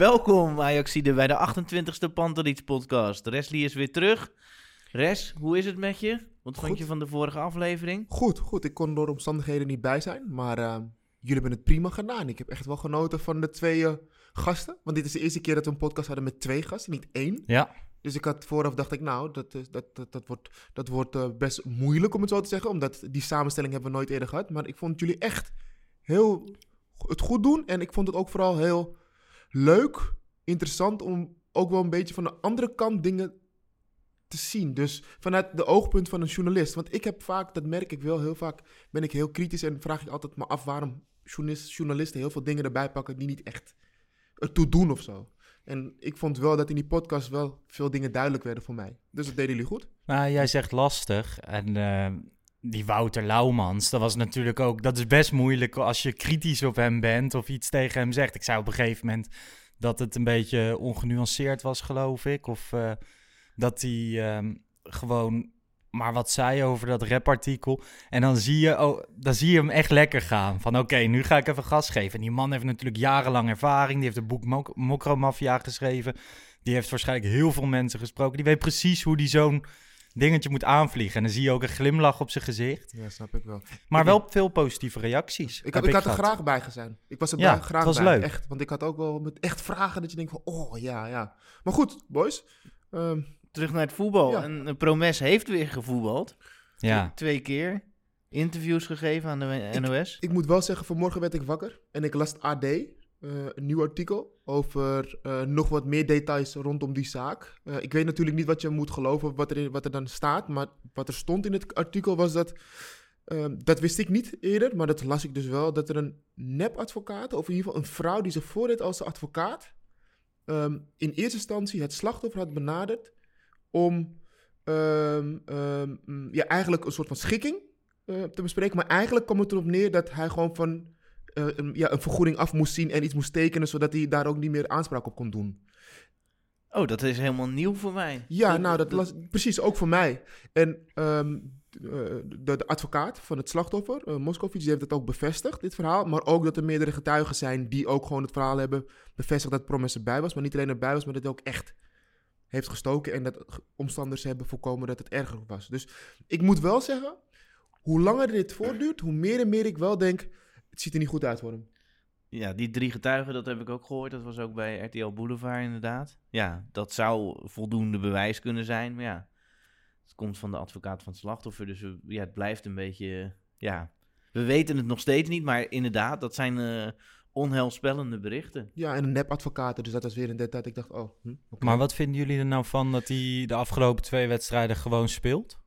Welkom Ajaxide bij de 28e Pantelits podcast. Resli is weer terug. Res, hoe is het met je? Wat vond je van de vorige aflevering? Goed, goed. Ik kon door de omstandigheden niet bij zijn. Maar eh, jullie hebben het prima gedaan. Ik heb echt wel genoten van de twee eh, gasten. Want dit is de eerste keer dat we een podcast hadden met twee gasten, niet één. Ja. Dus ik had vooraf dacht ik, nou, dat, is- dat, dat, dat wordt, dat wordt eh, best moeilijk om het zo te zeggen. Omdat die samenstelling hebben we nooit eerder gehad. Maar ik vond jullie echt heel het goed doen. En ik vond het ook vooral heel leuk, interessant om ook wel een beetje van de andere kant dingen te zien. Dus vanuit de oogpunt van een journalist. Want ik heb vaak, dat merk ik wel heel vaak, ben ik heel kritisch en vraag ik altijd me af waarom journalist, journalisten heel veel dingen erbij pakken die niet echt ertoe doen of zo. En ik vond wel dat in die podcast wel veel dingen duidelijk werden voor mij. Dus dat deden jullie goed. Nou, jij zegt lastig. En eh, die Wouter Laumans, dat was natuurlijk ook... Dat is best moeilijk als je kritisch op hem bent of iets tegen hem zegt. Ik zei op een gegeven moment dat het een beetje ongenuanceerd was, geloof ik. Of eh, dat hij ehm, gewoon maar wat zei over dat rapartikel. En dan zie, je, oh, dan zie je hem echt lekker gaan. Van oké, nu ga ik even gas geven. En die man heeft natuurlijk jarenlang ervaring. Die heeft het boek Mok Mokromafia geschreven. Die heeft waarschijnlijk heel veel mensen gesproken. Die weet precies hoe die zo'n dingetje moet aanvliegen. En dan zie je ook een glimlach op zijn gezicht. Ja, snap ik wel. Maar Ik- wel veel positieve reacties. Ik, heb ik had er gehad. graag bij gezien. Ik was er Ja, bij- graag het was bij. leuk. Echt, want ik had ook wel met echt vragen dat je denkt van, oh ja, ja. Maar goed, boys. Ehm, Terug naar het voetbal. Ja. En eh, Promes heeft weer gevoetbald. Ja. Twee keer. Interviews gegeven aan de NOS. Ik moet wel zeggen, vanmorgen werd ik wakker en ik las AD, eh, een nieuw artikel over eh, nog wat meer details rondom die zaak. Eh, ik weet natuurlijk niet wat je moet geloven, wat er, in- wat er dan staat, maar wat er stond in het artikel was dat, dat wist ik niet eerder, maar dat las ik dus wel, dat er een nep-advocaat, of in ieder geval een vrouw die zich voordeed als advocaat, ehm, in eerste instantie het slachtoffer had benaderd om ehm, ehm, mm, ja, eigenlijk een soort van schikking te bespreken. Maar eigenlijk kwam het erop neer dat hij gewoon van eh, een, ja, een vergoeding af moest zien en iets moest tekenen, zodat hij daar ook niet meer aanspraak op kon doen. Oh, dat is helemaal nieuw voor mij. Ja, nou, dat las precies ook voor mij. En ehm, eh, de, de advocaat van het slachtoffer, uh, Moscovic, die heeft het ook bevestigd, dit verhaal. Maar ook dat er meerdere getuigen zijn die ook gewoon het verhaal hebben bevestigd dat Promes erbij was. Maar niet alleen erbij was, maar dat hij ook echt heeft gestoken. En dat omstanders hebben voorkomen dat het erger was. Dus ik moet wel zeggen, hoe langer dit voortduurt, hoe meer en meer ik wel denk, het ziet er niet goed uit voor hem. Ja, die drie getuigen, dat heb ik ook gehoord. Dat was ook bij RTL Boulevard inderdaad. Ja, dat zou voldoende bewijs kunnen zijn. Maar ja, het komt van de advocaat van het slachtoffer. Dus we- ja, het blijft een beetje... Ja, we weten het nog steeds niet. Maar inderdaad, dat zijn eh onheilspellende berichten. Ja, en een nep-advocaat, dus dat was weer een detail. Ik dacht, oh, hm. Maar wat vinden jullie er nou van dat hij de afgelopen twee wedstrijden gewoon speelt?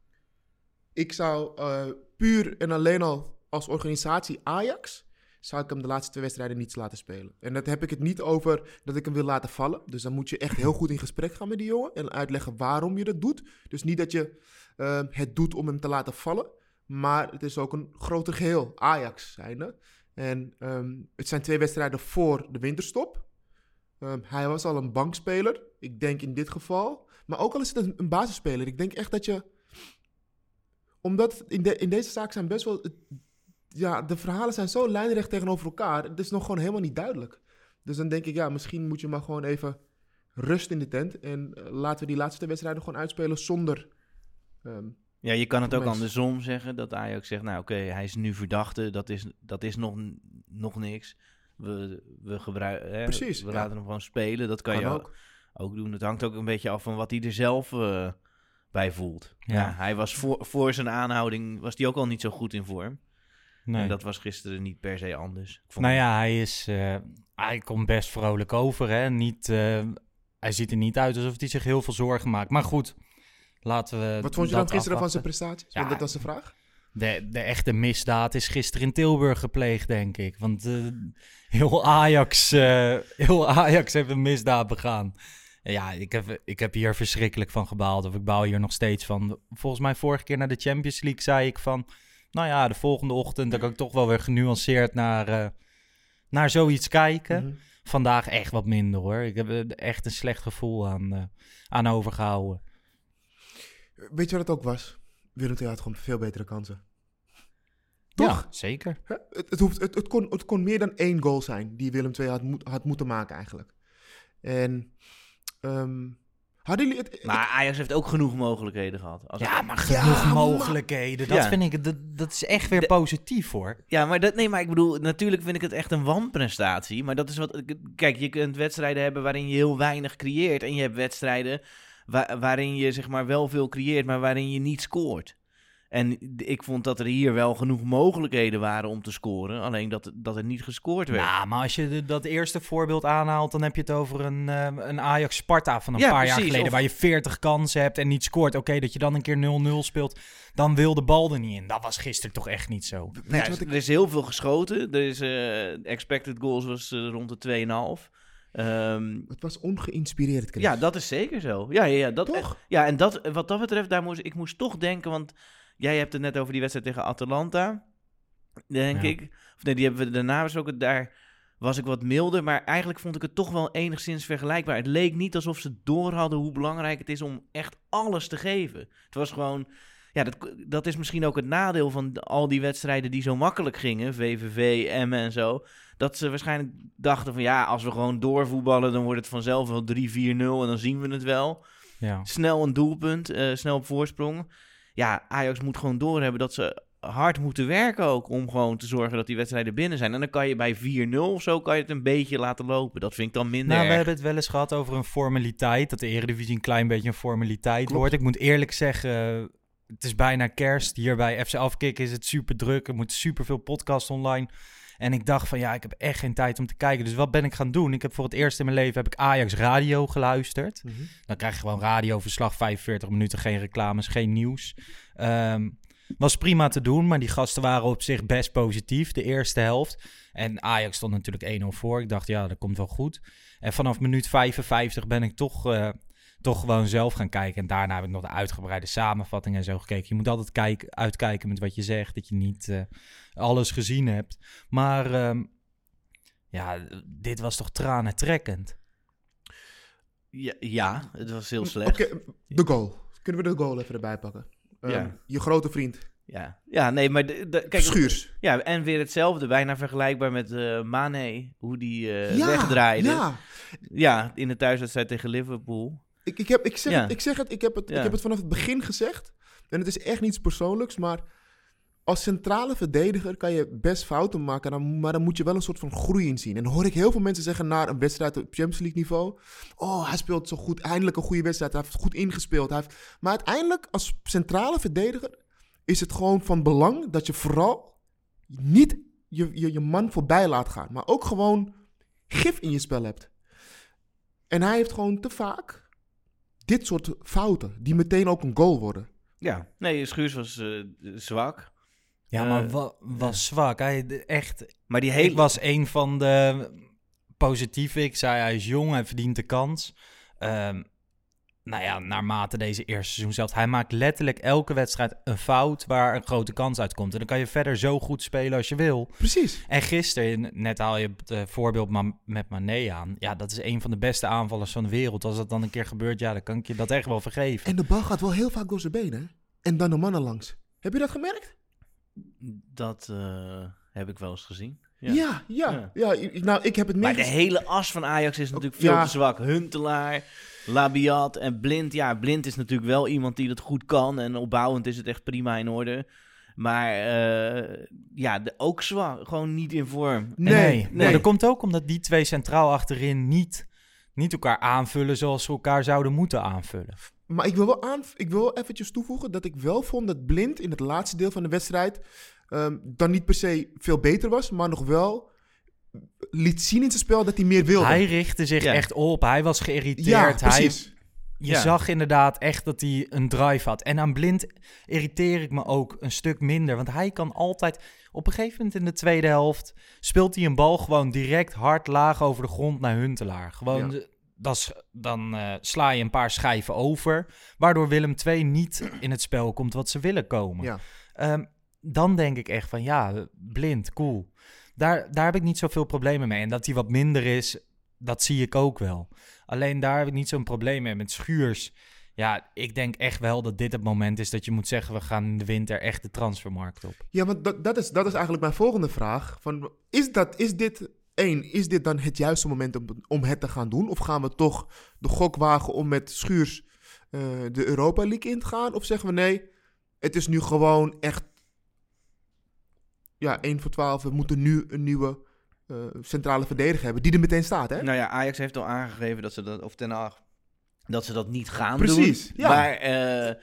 Ik zou eh, puur en alleen al als organisatie Ajax, zou ik hem de laatste twee wedstrijden niet laten spelen. En dat heb ik het niet over dat ik hem wil laten vallen. Dus dan moet je echt heel goed in gesprek gaan met die jongen en uitleggen waarom je dat doet. Dus niet dat je eh, het doet om hem te laten vallen, maar het is ook een groter geheel, Ajax zijnde. En ehm, het zijn twee wedstrijden voor de winterstop. Ehm, hij was al een bankspeler, ik denk in dit geval. Maar ook al is het een, een basisspeler, ik denk echt dat je omdat in, de, in deze zaak zijn best wel... Ja, de verhalen zijn zo lijnrecht tegenover elkaar. Het is nog gewoon helemaal niet duidelijk. Dus dan denk ik, ja, misschien moet je maar gewoon even rust in de tent. En eh, laten we die laatste twee wedstrijden gewoon uitspelen zonder... ehm, Ja, je kan het ook andersom zeggen. Dat Ajax zegt, nou oké, hij is nu verdachte. Dat is, dat is nog, nog niks. We, we gebruiken... hè, Precies, We ja. laten hem gewoon spelen. Dat kan, Kan je ook. ook. ook doen. Het hangt ook een beetje af van wat hij er zelf eh, bij voelt. Ja. Ja. hij was voor, voor zijn aanhouding... was hij ook al niet zo goed in vorm. Nee. En dat was gisteren niet per se anders. Ik vond Nou ja, hij is. eh, hij komt best vrolijk over. Hè? Niet, eh, hij ziet er niet uit alsof hij zich heel veel zorgen maakt. Maar goed, laten we. Wat vond je dan gisteren van zijn prestaties? Ja, Want dat was de vraag. De, de echte misdaad is gisteren in Tilburg gepleegd, denk ik. Want eh, heel, Ajax, eh, heel Ajax heeft een misdaad begaan. Ja, ik heb, ik heb hier verschrikkelijk van gebaald. Of ik baal hier nog steeds van. Volgens mij vorige keer naar de Champions League zei ik van... Nou ja, de volgende ochtend dan kan ik toch wel weer genuanceerd naar, eh, naar zoiets kijken. Mhm. Vandaag echt wat minder hoor. Ik heb er echt een slecht gevoel aan, eh, aan overgehouden. Weet je wat het ook was? Willem II had gewoon veel betere kansen. Toch? Ja, zeker. Het, het, hoeft, het, het, kon, het kon meer dan één goal zijn die Willem II had, moet, had moeten maken eigenlijk. En ehm, hadden jullie het... Maar Ajax heeft ook genoeg mogelijkheden gehad. Als Ja, maar genoeg mogelijkheden. Dat Ja. vind ik, dat, dat is echt weer De- positief hoor. Ja, maar dat, nee, maar ik bedoel, natuurlijk vind ik het echt een wanprestatie. Maar dat is wat. Kijk, je kunt wedstrijden hebben waarin je heel weinig creëert. En je hebt wedstrijden wa- waarin je zeg maar wel veel creëert, maar waarin je niet scoort. En ik vond dat er hier wel genoeg mogelijkheden waren om te scoren. Alleen dat, dat er niet gescoord werd. Nou, maar als je de- dat eerste voorbeeld aanhaalt, dan heb je het over een, eh, een Ajax-Sparta van een Ja, paar jaar geleden. of- Waar je 40 kansen hebt en niet scoort. Oké, dat je dan een keer 0-0 speelt, dan wil de bal er niet in. Dat was gisteren toch echt niet zo. ja, ik... Er is heel veel geschoten. Er is, eh, expected goals was eh, rond de 2,5. Ehm Het was ongeïnspireerd, Chris. Ja, dat is zeker zo. Ja, ja, ja, dat, Toch? ja en dat, wat dat betreft, daar moest, ik moest toch denken, want jij hebt het net over die wedstrijd tegen Atalanta, denk Ja. ik. Of nee, die hebben we daarna besproken. Daar was ik wat milder, maar eigenlijk vond ik het toch wel enigszins vergelijkbaar. Het leek niet alsof ze door hadden hoe belangrijk het is om echt alles te geven. Het was gewoon... Ja, dat, dat is misschien ook het nadeel van al die wedstrijden die zo makkelijk gingen. VVV, Emmen en zo. Dat ze waarschijnlijk dachten van ja, als we gewoon doorvoetballen... dan wordt het vanzelf wel 3-4-0 en dan zien we het wel. Ja. Snel een doelpunt, eh, snel op voorsprong. Ja, Ajax moet gewoon doorhebben dat ze hard moeten werken ook... om gewoon te zorgen dat die wedstrijden binnen zijn. En dan kan je bij 4-0 of zo kan je het een beetje laten lopen. Dat vind ik dan minder Nou, we hebben het wel eens gehad over een formaliteit. Dat de Eredivisie een klein beetje een formaliteit Klopt. wordt. Ik moet eerlijk zeggen, het is bijna kerst. Hier bij FC Afkik is het super druk. Er moeten super veel podcasts online. En ik dacht van ja, ik heb echt geen tijd om te kijken. Dus wat ben ik gaan doen? Ik heb voor het eerst in mijn leven heb ik Ajax Radio geluisterd. Mhm. Dan krijg je gewoon radioverslag, 45 minuten, geen reclames, geen nieuws. Ehm, was prima te doen, maar die gasten waren op zich best positief, de eerste helft. En Ajax stond natuurlijk 1-0 voor. Ik dacht, ja, dat komt wel goed. En vanaf minuut 55 ben ik toch, eh, toch gewoon zelf gaan kijken. En daarna heb ik nog de uitgebreide samenvatting en zo gekeken. Je moet altijd kijken, uitkijken met wat je zegt, dat je niet eh, alles gezien hebt. Maar ehm, ja, dit was toch tranentrekkend. Ja, ja, het was heel Oké, slecht. de goal. Kunnen we de goal even erbij pakken? Ehm, Ja. Je grote vriend, Ja, ja nee, maar de, de- kijk, Schuurs. Ja, en weer hetzelfde, bijna vergelijkbaar met eh Mane, hoe die eh, ja, wegdraaide. Ja, Ja, in de thuiswedstrijd tegen Liverpool. ik, ik, heb, ik, zeg Ja. het, ik zeg het, ik heb het, ik heb het vanaf het begin gezegd. En het is echt niets persoonlijks, maar als centrale verdediger kan je best fouten maken, maar dan moet je wel een soort van groei in zien. En dan hoor ik heel veel mensen zeggen na een wedstrijd op Champions League niveau, oh, hij speelt zo goed, eindelijk een goede wedstrijd, hij heeft goed ingespeeld. Hij heeft... Maar uiteindelijk, als centrale verdediger, is het gewoon van belang dat je vooral niet je, je, je man voorbij laat gaan, maar ook gewoon gif in je spel hebt. En hij heeft gewoon te vaak dit soort fouten, die meteen ook een goal worden. Ja, nee, Schuurs was eh, zwak. Ja, maar Eh, wa- was zwak. Hij echt. Maar die Ik hele... was een van de positieve. Ik zei hij is jong, hij verdient de kans. Ehm, nou ja, naarmate deze eerste seizoen zelf. Hij maakt letterlijk elke wedstrijd een fout waar een grote kans uitkomt. En dan kan je verder zo goed spelen als je wil. Precies. En gisteren, net haal je het eh, voorbeeld met Mané aan. Ja, dat is een van de beste aanvallers van de wereld. Als dat dan een keer gebeurt, ja, dan kan ik je dat echt wel vergeven. En de bal gaat wel heel vaak door zijn benen. En dan de mannen langs. Heb je dat gemerkt? Dat eh, heb ik wel eens gezien. Ja, ja. ja. Nou, ik heb het meer Maar de hele as van Ajax is natuurlijk veel ja. te zwak. Huntelaar, Labiat en Blind. Ja, Blind is natuurlijk wel iemand die dat goed kan. En opbouwend is het echt prima in orde. Maar eh, ja, de, ook zwak. Gewoon niet in vorm. Nee, Nee, nee. Maar dat komt ook omdat die twee centraal achterin niet, niet elkaar aanvullen zoals ze elkaar zouden moeten aanvullen. Maar ik wil, wel aan, ik wil wel eventjes toevoegen dat ik wel vond dat Blind in het laatste deel van de wedstrijd ehm, dan niet per se veel beter was, maar nog wel liet zien in zijn spel dat hij meer wilde. Hij richtte zich Ja. echt op. Hij was geïrriteerd. ja, hij, precies. je Ja. zag inderdaad echt dat hij een drive had. En aan Blind irriteer ik me ook een stuk minder. Want hij kan altijd... Op een gegeven moment in de tweede helft... speelt hij een bal gewoon direct hard laag over de grond naar Huntelaar. Gewoon... Ja. de- dat is- dan eh, sla je een paar schijven over. Waardoor Willem II niet in het spel komt wat ze willen komen. Ja. Ehm, dan denk ik echt van ja, blind, cool. Daar, daar heb ik niet zoveel problemen mee. En dat hij wat minder is, dat zie ik ook wel. Alleen daar heb ik niet zo'n probleem mee met Schuurs. Ja, ik denk echt wel dat dit het moment is dat je moet zeggen... we gaan in de winter echt de transfermarkt op. Ja, want dat, dat, is, dat is eigenlijk mijn volgende vraag. Van, is, dat, is dit, één, is dit dan het juiste moment om, om het te gaan doen? Of gaan we toch de gok wagen om met Schuurs eh, de Europa League in te gaan? Of zeggen we nee, het is nu gewoon echt... Ja, 1 voor 12. We moeten nu een nieuwe eh, centrale verdediger hebben. Die er meteen staat, hè? Nou ja, Ajax heeft al aangegeven dat ze dat, of Ten Hag, dat ze dat niet gaan Precies, doen. ja. Maar eh,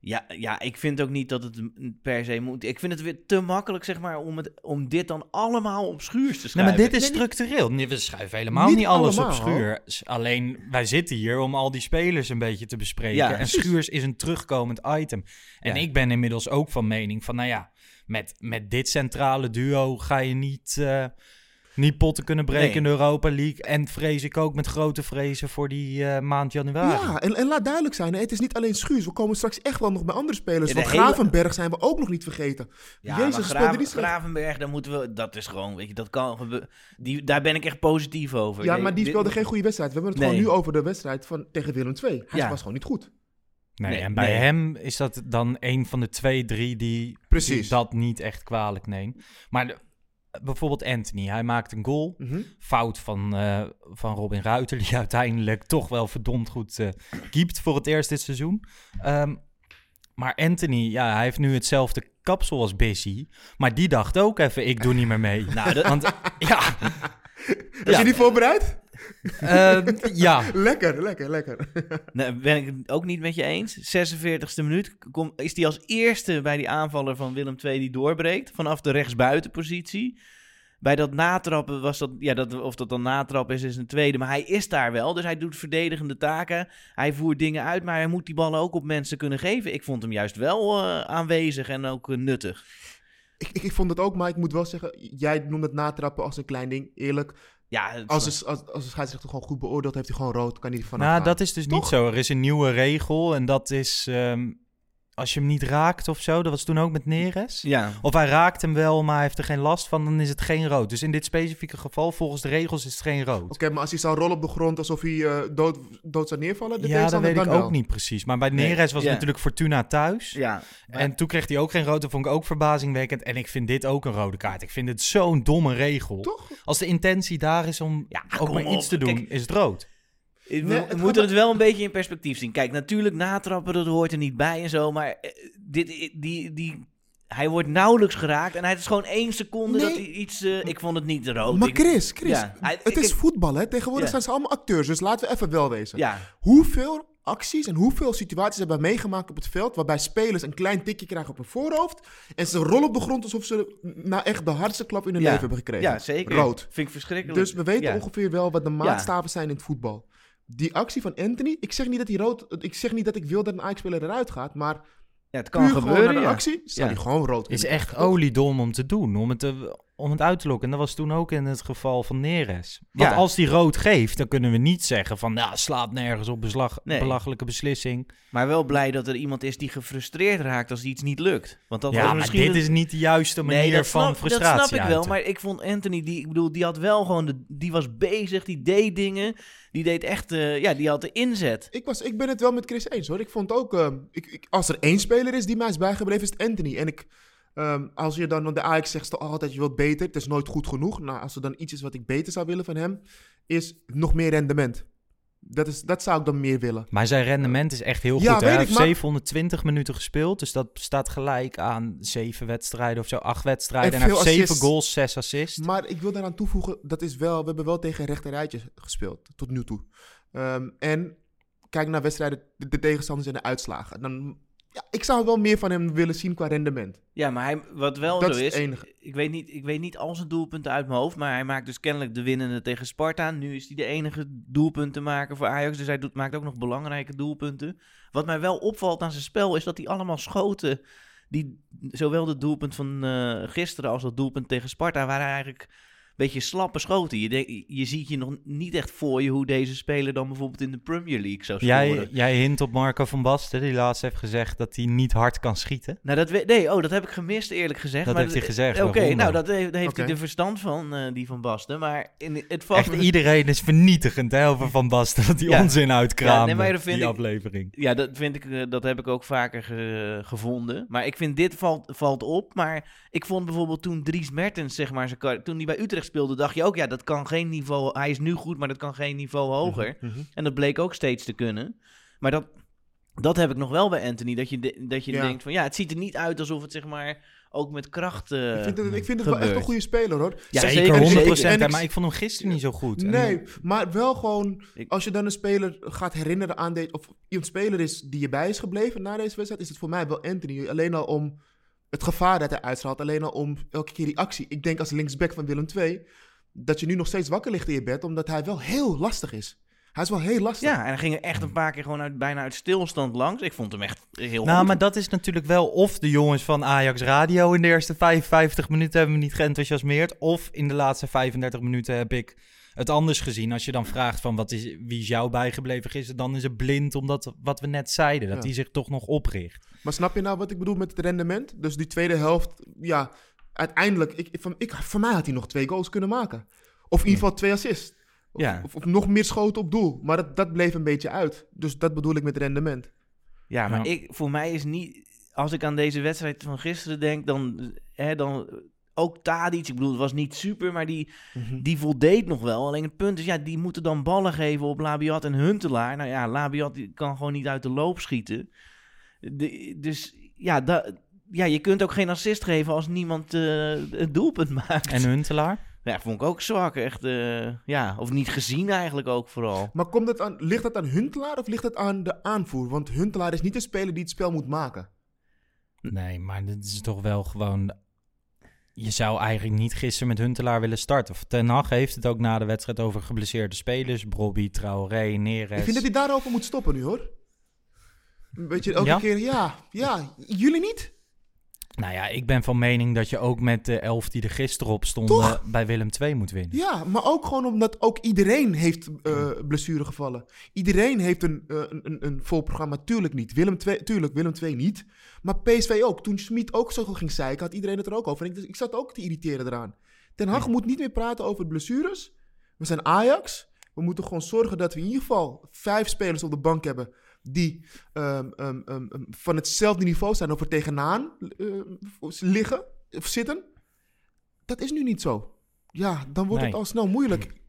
ja, ja, ik vind ook niet dat het per se moet. Ik vind het weer te makkelijk, zeg maar, om, het, om dit dan allemaal op schuurs te Nee, schrijven. maar dit is Nee, structureel. Nee, we schuiven helemaal Niet niet, alles allemaal. op Schuurs. Alleen, wij zitten hier om al die spelers een beetje te bespreken. Ja, en precies. Schuurs is een terugkomend item. En Ja. ik ben inmiddels ook van mening van, nou ja, met, met dit centrale duo ga je niet, eh, niet potten kunnen breken Nee. in de Europa League. En vrees ik ook met grote vrezen voor die eh, maand januari. Ja, en, en laat duidelijk zijn, hè, het is niet alleen Schuurs. We komen straks echt wel nog bij andere spelers. Ja, Want hele- Gravenberg zijn we ook nog niet vergeten. Ja, Jezus, Graven- die. Gravenberg, dan moeten we, dat is gewoon, weet je, dat kan gebeuren. Die, daar ben ik echt positief over. Ja, Nee, maar die dit- speelde geen goede wedstrijd. We hebben het Nee. gewoon nu over de wedstrijd van, tegen Willem II. Hij Ja. was gewoon niet goed. Nee, Nee, en bij nee. hem is dat dan een van de twee, drie die, dat niet echt kwalijk neemt. Maar de- bijvoorbeeld Anthony, hij maakt een goal. Mhm. fout van, eh, van Robin Ruiter, die uiteindelijk toch wel verdomd goed eh keept voor het eerst dit seizoen. Ehm, maar Anthony, ja, hij heeft nu hetzelfde kapsel als Bissy. Maar die dacht ook even, ik doe niet meer mee. Nou, dat- Want ja, Heb Ja. je die voorbereid? eh, ja, Lekker, lekker, lekker. Nou, ben ik het ook niet met je eens. 46e minuut kom, is hij als eerste bij die aanvaller van Willem II die doorbreekt. Vanaf de rechtsbuitenpositie. Bij dat natrappen was dat, ja, dat, of dat dan natrappen is, is een tweede. Maar hij is daar wel, dus hij doet verdedigende taken. Hij voert dingen uit, maar hij moet die ballen ook op mensen kunnen geven. Ik vond hem juist wel eh, aanwezig en ook eh, nuttig. Ik, ik, ik vond het ook, maar ik moet wel zeggen... Jij noemt het natrappen als een klein ding. Eerlijk, Ja, als, de, als, als de scheidsrechter gewoon goed beoordeelt... heeft hij gewoon rood, kan hij vanaf nou gaan. dat is dus niet zo. Er is een nieuwe regel en dat is ehm, als je hem niet raakt of zo. Dat was toen ook met Neres. ja. Of hij raakt hem wel, maar hij heeft er geen last van, dan is het geen rood. Dus in dit specifieke geval, volgens de regels, is het geen rood. Oké, maar als hij zou rollen op de grond alsof hij eh, dood, dood zou neervallen... De Ja, dat weet ik dan ook wel. niet precies. Maar bij Nee, Neres was ja. natuurlijk Fortuna thuis. ja. En toen kreeg hij ook geen rood. Dat vond ik ook verbazingwekkend. En ik vind dit ook een rode kaart. Ik vind het zo'n domme regel. Toch? Als de intentie daar is om Ja, ook kom maar iets op. te doen, Kijk, is het rood. We, Nee, het we gaat moeten het wel een beetje in perspectief zien. Kijk, natuurlijk natrappen, dat hoort er niet bij en zo. Maar eh, dit, die, die, hij wordt nauwelijks geraakt. En hij is gewoon één seconde Nee. dat hij iets... eh, ik vond het niet rood. Maar Chris, Chris, Ja, hij- het ik- is voetbal, hè? Tegenwoordig Ja. zijn ze allemaal acteurs, dus laten we even wel wezen. Ja, Hoeveel acties en hoeveel situaties hebben wij meegemaakt op het veld... waarbij spelers een klein tikje krijgen op hun voorhoofd... en ze rollen op de grond alsof ze nou echt de hardste klap in hun leven hebben gekregen. ja, zeker. Rood. Vind ik verschrikkelijk. Dus we weten ongeveer wel wat de maatstaven zijn in het voetbal. Die actie van Anthony, ik zeg niet dat hij rood... Ik zeg niet dat ik wil dat een Ajax-speler eruit gaat, maar Ja, het kan puur gebeuren, naar de ja. actie... zou Ja. hij gewoon rood Is echt oliedom om te doen. Om het te, om het uit te lokken. En dat was toen ook in het geval van Neres. Want Ja. als die rood geeft, dan kunnen we niet zeggen van... ja, slaat nergens op, beslag, Nee. belachelijke beslissing. Maar wel blij dat er iemand is die gefrustreerd raakt als iets niet lukt. Want dat ja, was maar misschien dit een- is niet de juiste manier Nee, van snap, frustratie Dat snap ik wel, uiten. maar ik vond Anthony, die, ik bedoel, die had wel gewoon, de, die was bezig, die deed dingen. Die deed echt, eh, ja, die had de inzet. Ik, was, ik ben het wel met Chris eens hoor. Ik vond ook, ehm, ik, ik- als er één speler is die mij is bijgebleven, is het Anthony. En ik, ehm, als je dan, de Ajax zegt altijd, je wilt beter, het is nooit goed genoeg. Nou, als er dan iets is wat ik beter zou willen van hem, is nog meer rendement. Dat, is, dat zou ik dan meer willen. Maar zijn rendement is echt heel Ja, goed. hè. Hij heeft maar- 720 minuten gespeeld. Dus dat staat gelijk aan zeven wedstrijden of zo. Acht wedstrijden. En, En hij heeft zeven goals, zes assists. Maar ik wil daaraan toevoegen, dat is wel, we hebben wel tegen rechterrijtjes gespeeld, tot nu toe. Ehm, en kijk naar wedstrijden, de, de tegenstanders en de uitslagen. Dan, ja, ik zou wel meer van hem willen zien qua rendement. Ja, maar hij, wat wel Dat zo is is, ik weet, niet, ik weet niet al zijn doelpunten uit mijn hoofd, maar hij maakt dus kennelijk de winnende tegen Sparta. Nu is hij de enige doelpuntenmaker voor Ajax, dus hij doet, maakt ook nog belangrijke doelpunten. Wat mij wel opvalt aan zijn spel is dat hij allemaal schoten, die, zowel het doelpunt van eh, gisteren als dat doelpunt tegen Sparta, waren eigenlijk beetje slappe schoten. Je, denk, je ziet je nog niet echt voor je hoe deze speler dan bijvoorbeeld in de Premier League zou scoren. Jij, jij hint op Marco van Basten, die laatst heeft gezegd dat hij niet hard kan schieten. Nou, dat we- nee, oh, dat heb ik gemist eerlijk gezegd. Dat maar heeft hij gezegd, Oké, nou, dat heeft, hij er verstand van, eh, die van Basten. Maar in, het valt Echt me- iedereen is vernietigend hè, over Van Basten. Dat die Ja. onzin uitkraamde, Ja, nee, maar dat vind die ik- aflevering. Ja, dat vind ik, eh, dat heb ik ook vaker ge- gevonden. Maar ik vind dit valt, valt op. Maar ik vond bijvoorbeeld toen Dries Mertens, zeg maar, zijn toen hij bij Utrecht speelde, dacht je ook, ja, dat kan geen niveau. Hij is nu goed, maar dat kan geen niveau hoger. Mhm. En dat bleek ook steeds te kunnen. Maar dat, dat heb ik nog wel bij Anthony. Dat je, de- dat je Ja. denkt van ja, het ziet er niet uit alsof het zeg maar ook met kracht. eh, ik vind het, ik vind het wel echt een goede speler hoor. Ja, zeker, zeker, 100%. zeker. En hè, ik- maar ik vond hem gisteren niet zo goed. En- Nee, maar wel gewoon, als je dan een speler gaat herinneren aan deze, of iemand speler is die je bij is gebleven na deze wedstrijd, is het voor mij wel Anthony. Alleen al om het gevaar dat hij uitstraalt, alleen al om elke keer die actie. Ik denk als linksback van Willem II, dat je nu nog steeds wakker ligt in je bed, omdat hij wel heel lastig is. Hij is wel heel lastig. Ja, en hij ging er echt een paar keer gewoon uit, bijna uit stilstand langs. Ik vond hem echt heel Nou, goed. maar dat is natuurlijk wel of de jongens van Ajax Radio in de eerste 55 minuten hebben me niet geenthousiasmeerd. Of in de laatste 35 minuten heb ik het anders gezien. Als je dan vraagt van wat is, wie is jou bijgebleven gisteren, dan is het blind omdat wat we net zeiden. Dat Ja. hij zich toch nog opricht. Maar snap je nou wat ik bedoel met het rendement? Dus die tweede helft, ja, uiteindelijk, ik, ik- van, ik, voor mij had hij nog twee goals kunnen maken. Of in ieder geval twee assists. Of, Ja. of, of nog meer schoten op doel. Maar dat, dat bleef een beetje uit. Dus dat bedoel ik met rendement. Ja, maar Ja. Ik, voor mij is niet... Als ik aan deze wedstrijd van gisteren denk, dan... Hè, dan ook Tadic, ik bedoel, het was niet super, maar die, die voldeed nog wel. Alleen het punt is, ja, die moeten dan ballen geven op Labiat en Huntelaar. Nou ja, Labiat die kan gewoon niet uit de loop schieten. De- dus ja, da- ja, je kunt ook geen assist geven als niemand eh het doelpunt maakt. En Huntelaar? Ja, vond ik ook zwak, echt. eh, ja, of niet gezien eigenlijk ook vooral. Maar komt het aan, ligt dat aan Huntelaar of ligt het aan de aanvoer? Want Huntelaar is niet de speler die het spel moet maken. Nee, maar dit is toch wel gewoon... Je zou eigenlijk niet gisteren met Huntelaar willen starten. Ten Hag heeft het ook na de wedstrijd over geblesseerde spelers. Brobby, Traoré, Neres. Ik vind dat hij daarover moet stoppen nu hoor. Weet je, elke Ja? keer, ja, ja, jullie niet? Nou ja, ik ben van mening dat je ook met de elf die er gisteren op stonden Toch? bij Willem II moet winnen. Ja, maar ook gewoon omdat ook iedereen heeft eh blessuregevallen. Iedereen heeft een, eh, een, een, vol programma. Tuurlijk niet. Willem II, tuurlijk, Willem II niet. Maar PSV ook. Toen Smit ook zo ging zeiken, had iedereen het er ook over. En ik, dus ik zat ook te irriteren eraan. Ten Hag moet niet meer praten over blessures. We zijn Ajax. We moeten gewoon zorgen dat we in ieder geval vijf spelers op de bank hebben... die ehm, ehm, ehm, van hetzelfde niveau zijn of er tegenaan eh, liggen of zitten. Dat is nu niet zo. Ja, dan wordt Nee. het al snel moeilijk.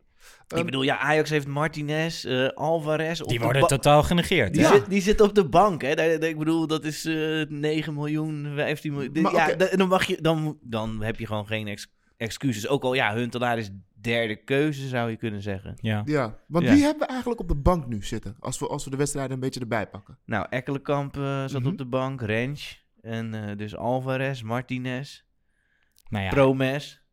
Ik bedoel, ja, Ajax heeft Martinez, eh, Alvarez. op Die de worden totaal genegeerd. Die, hè? zit, die zit op de bank, hè? Daar- daar- ik bedoel, dat is eh 9 miljoen, 15 miljoen. Maar ja, dan, mag je, dan, dan heb je gewoon geen ex- excuses. Ook al, ja, Huntelaar is derde keuze, zou je kunnen zeggen. Ja. Ja, want Ja. wie hebben we eigenlijk op de bank nu zitten? Als we, als we de wedstrijden een beetje erbij pakken. Nou, Ekkelenkamp eh, zat Mhm. op de bank, Rens. En eh, dus Alvarez, Martinez, Nou ja, Promes.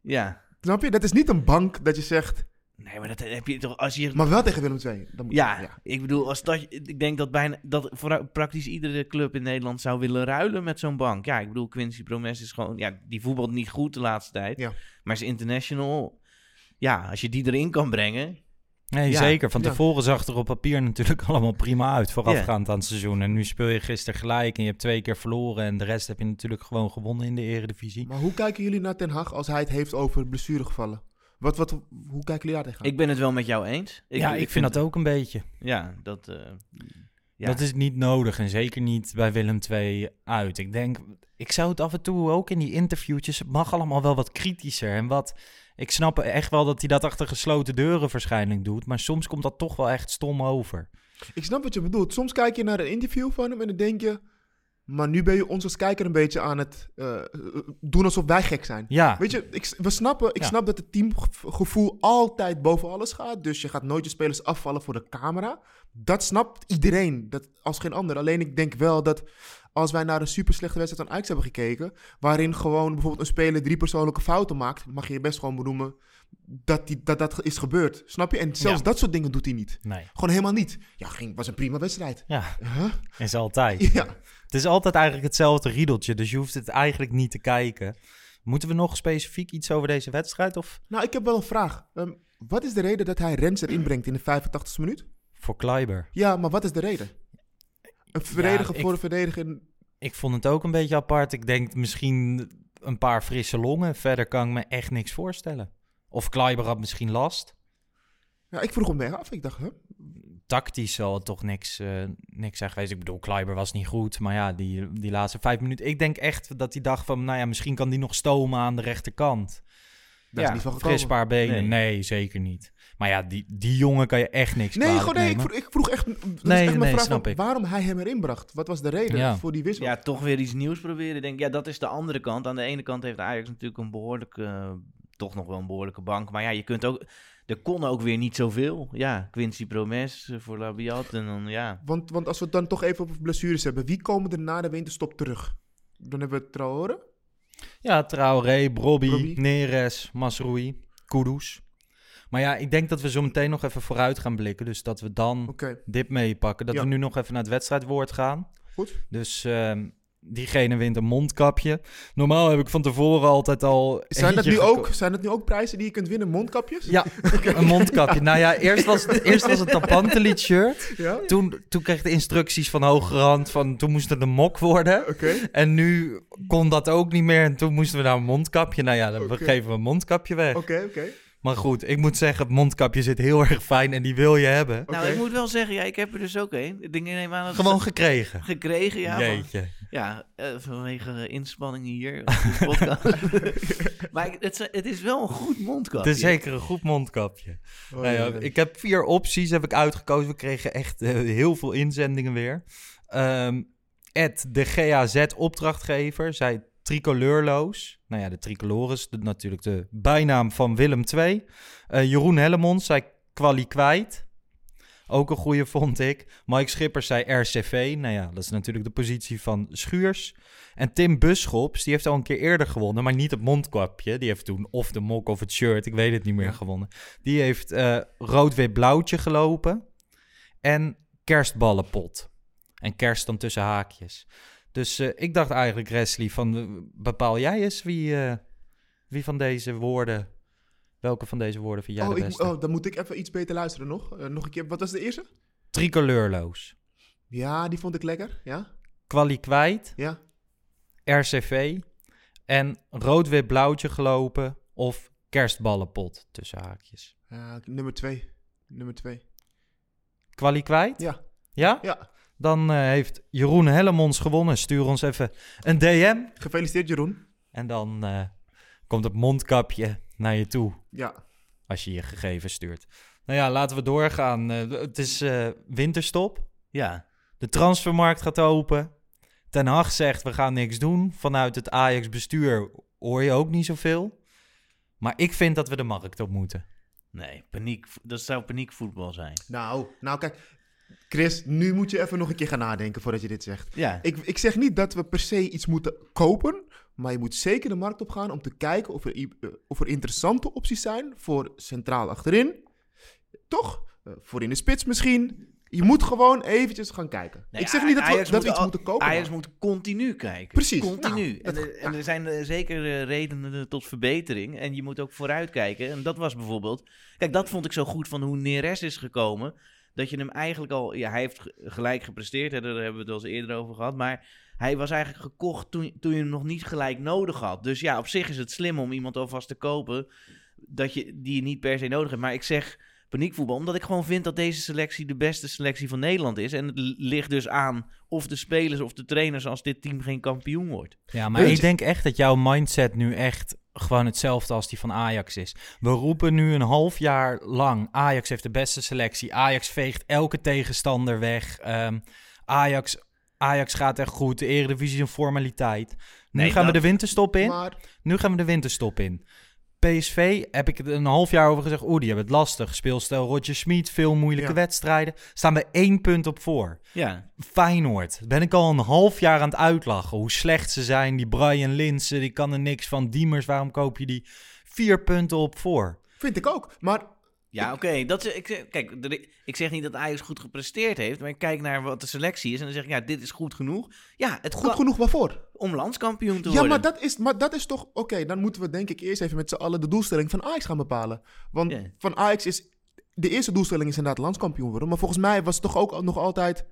Ja, Snap je? Dat is niet een bank dat je zegt... Nee, maar dat heb je toch als je... Maar wel tegen Willem II. Dan moet Ja, ik bedoel, als dat, ik denk dat bijna dat voor praktisch iedere club in Nederland zou willen ruilen met zo'n bank. Ja, ik bedoel, Quincy Promes is gewoon, ja, die voetbalt niet goed de laatste tijd. Ja. Maar is international, ja, als je die erin kan brengen. Nee, Ja. zeker. Van Ja. tevoren zag het er op papier natuurlijk allemaal prima uit, voorafgaand aan het seizoen. En nu speel je gisteren gelijk en je hebt twee keer verloren en de rest heb je natuurlijk gewoon gewonnen in de eredivisie. Maar hoe kijken jullie naar Ten Hag als hij het heeft over blessuregevallen? Wat, wat, hoe kijken jullie daar tegenaan? Ik ben het wel met jou eens. ja, ik, vind dat ook een beetje. Ja, dat. eh, ja. Dat is niet nodig en zeker niet bij Willem II uit. Ik denk, ik zou het af en toe ook in die interviewtjes, het mag allemaal wel wat kritischer en wat... Ik snap echt wel dat hij dat achter gesloten deuren waarschijnlijk doet, maar soms komt dat toch wel echt stom over. Ik snap wat je bedoelt. Soms kijk je naar een interview van hem en dan denk je... Maar nu ben je ons als kijker een beetje aan het eh, doen alsof wij gek zijn. Ja, Weet je, ik, we snappen, ik Ja. snap dat het teamgevoel altijd boven alles gaat. Dus je gaat nooit je spelers afvallen voor de camera. Dat snapt iedereen, dat, als geen ander. Alleen ik denk wel dat als wij naar een super slechte wedstrijd aan Ajax hebben gekeken... waarin gewoon bijvoorbeeld een speler drie persoonlijke fouten maakt... mag je je best gewoon benoemen dat die, dat, dat is gebeurd. Snap je? En zelfs Ja. dat soort dingen doet hij niet. nee. Gewoon helemaal niet. Ja, ging, was een prima wedstrijd. Ja, Huh? is altijd. Ja. Het is altijd eigenlijk hetzelfde riedeltje, dus je hoeft het eigenlijk niet te kijken. Moeten we nog specifiek iets over deze wedstrijd of Nou, ik heb wel een vraag. Ehm, wat is de reden dat hij Rens erin brengt in de 85e minuut? voor Kleiber? Ja, maar wat is de reden? Een verdediger voor een verdediger. Ik vond het ook een beetje apart. Ik denk misschien een paar frisse longen. Verder kan ik me echt niks voorstellen. Of Kleiber had misschien last. Ja, ik vroeg hem weg af. Ik dacht, hè? Tactisch zal het toch niks, eh, niks zijn geweest. Ik bedoel, Kleiber was niet goed. Maar ja, die, die laatste vijf minuten. Ik denk echt dat hij dacht van, nou ja, misschien kan die nog stomen aan de rechterkant. Daar is niet van gekomen. Fris paar benen. Nee. Nee. zeker niet. Maar ja, die, die jongen kan je echt niks Nee, gewoon, nee ik, vroeg, ik vroeg echt. Dat is Nee, echt mijn nee, vraag snap van ik. waarom hij hem erin bracht. Wat was de reden Ja. voor die wissel? Ja, toch weer iets nieuws proberen. Ik Denk, ja, dat is de andere kant. Aan de ene kant heeft Ajax natuurlijk een behoorlijke, eh, toch nog wel een behoorlijke bank. Maar ja, je kunt ook, er kon ook weer niet zoveel. Ja, Quincy Promes eh, voor Labiat en dan ja. Want, want als we het dan toch even over blessures hebben, wie komen er na de winterstop terug? Dan hebben we Traore. Ja, Traoré, Brobby, Brobby. Neres, Masroei, Kudus. Maar ja, ik denk dat we zo meteen nog even vooruit gaan blikken. Dus dat we dan Oké, dit meepakken. Dat Ja. we nu nog even naar het wedstrijdwoord gaan. goed. Dus ehm, diegene wint een mondkapje. Normaal heb ik van tevoren altijd al. Zijn dat, nu geko- ook, zijn dat nu ook prijzen die je kunt winnen? Mondkapjes? Ja, een mondkapje. Nou ja, eerst was het, eerst was het een Pantelied shirt. Ja? Toen, toen kreeg ik de instructies van hogerhand van toen moest het een mok worden. Oké. En nu kon dat ook niet meer. En toen moesten we naar een mondkapje. Nou ja, dan geven we een mondkapje weg. Oké, oké. Maar goed, ik moet zeggen, het mondkapje zit heel erg fijn en die wil je hebben. Nou, ik moet wel zeggen, ja, ik heb er dus ook een. Ik denk, neem aan dat Gewoon gekregen. gekregen, ja. van- Jeetje. Ja, eh, vanwege inspanningen hier. op de podcast. maar het, is- het is wel een goed mondkapje. Het is zeker een goed mondkapje. Oh, Nou ja, ik heb vier opties heb ik uitgekozen. We kregen echt eh, heel veel inzendingen weer. Ehm Ed, de GAZ opdrachtgever, zei tricolourloos. Nou ja, de tricolore is de- natuurlijk de bijnaam van Willem II. Eh, Jeroen Hellemons zei kwalie kwijt. Ook een goede vond ik. Mike Schippers zei RCV. Nou ja, dat is natuurlijk de positie van Schuurs. En Tim Buschops, die heeft al een keer eerder gewonnen, maar niet het mondkapje. Die heeft toen of de mok of het shirt, ik weet het niet meer, Ja. gewonnen. Die heeft eh, rood-wit-blauwtje gelopen en kerstballenpot. En kerst dan tussen haakjes. Dus eh, ik dacht eigenlijk, Wesley, van eh, bepaal jij eens wie, eh, wie van deze woorden, welke van deze woorden vind jij oh, de ik, beste? oh, dan moet ik even iets beter luisteren nog. Nog een keer. Wat was de eerste? Tricolourloos. Ja, die vond ik lekker. Ja? Kwalie kwijt, Ja? RCV en rood-wit-blauwtje gelopen of kerstballenpot tussen haakjes. Nummer twee. Nummer twee. Kwalie kwijt? Ja. Ja? Ja. Dan eh, heeft Jeroen Hellemons gewonnen. Stuur ons even een DM. Gefeliciteerd, Jeroen. En dan eh, komt het mondkapje naar je toe Ja. als je je gegevens stuurt. Nou ja, laten we doorgaan. Eh, het is eh, winterstop. Ja, De transfermarkt gaat open. Ten Hag zegt, we gaan niks doen. Vanuit het Ajax-bestuur hoor je ook niet zoveel. Maar ik vind dat we de markt op moeten. nee, paniek. Dat zou paniekvoetbal zijn. Nou, nou kijk. Chris, nu moet je even nog een keer gaan nadenken voordat je dit zegt. Ja, Ik, ik zeg niet dat we per se iets moeten kopen. Maar je moet zeker de markt op gaan om te kijken of er, eh, of er interessante opties zijn voor centraal achterin. toch? Eh, voor in de spits misschien. Je moet gewoon eventjes gaan kijken. Nee, ik zeg niet dat we, dat we iets al- moeten kopen. Ajax moet continu kijken. Precies. Continu. Nou, en, dat- er- en er zijn eh, zeker redenen tot verbetering. En je moet ook vooruit kijken. En dat was bijvoorbeeld... Kijk, dat vond ik zo goed van hoe Neres is gekomen. Dat je hem eigenlijk al... Ja, hij heeft ge- gelijk gepresteerd. Hè, daar hebben we het al eens eerder over gehad. Maar hij was eigenlijk gekocht toen, toen je hem nog niet gelijk nodig had. Dus ja, op zich is het slim om iemand alvast te kopen... Dat je, die je niet per se nodig hebt. Maar ik zeg paniekvoetbal. Omdat ik gewoon vind dat deze selectie de beste selectie van Nederland is. En het ligt dus aan of de spelers of de trainers als dit team geen kampioen wordt. Ja, maar ik denk echt dat jouw mindset nu echt gewoon hetzelfde als die van Ajax is. We roepen nu een half jaar lang, Ajax heeft de beste selectie. Ajax veegt elke tegenstander weg. Ehm, Ajax, Ajax gaat echt goed. De Eredivisie is een formaliteit. Nu Nee, gaan we de winterstop in. Maar Nu gaan we de winterstop in. PSV heb ik het een half jaar over gezegd. Oeh, die hebben het lastig. Speelstijl Roger Schmid, veel moeilijke Ja. wedstrijden. Staan we één punt op voor. Ja, Feyenoord. Ben ik al een half jaar aan het uitlachen. Hoe slecht ze zijn. Die Brian Linsen, die kan er niks van. Diemers, waarom koop je die? Vier punten op voor. vind ik ook. Maar ja oké. Dat is- ik, Kijk, ik zeg niet dat Ajax goed gepresteerd heeft. Maar ik kijk naar wat de selectie is. En dan zeg ik, ja, dit is goed genoeg. Ja, het goed genoeg waarvoor? om landskampioen te Ja, worden. maar dat, is, maar dat is toch... Oké, dan moeten we denk ik eerst even met z'n allen de doelstelling van Ajax gaan bepalen. Want Ja. van Ajax is... De eerste doelstelling is inderdaad landskampioen worden. Maar volgens mij was het toch ook nog altijd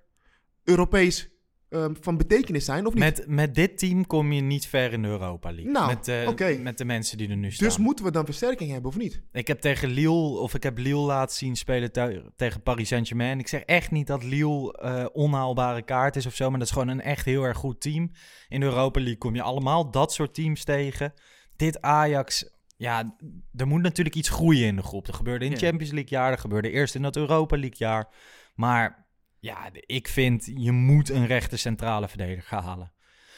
Europees ehm, van betekenis zijn, of niet? Met, met dit team kom je niet ver in de Europa League. Nou, met, eh, met de mensen die er nu staan. dus moeten we dan versterking hebben, of niet? Ik heb tegen Lille, of ik heb Lille laten zien spelen te- tegen Paris Saint-Germain. Ik zeg echt niet dat Lille eh, onhaalbare kaart is of zo, maar dat is gewoon een echt heel erg goed team. In de Europa League kom je allemaal dat soort teams tegen. Dit Ajax, ja, er moet natuurlijk iets groeien in de groep. Dat gebeurde in. Champions League jaar, dat gebeurde eerst in dat Europa League jaar. Maar ja, ik vind, je moet een rechte centrale verdediger halen.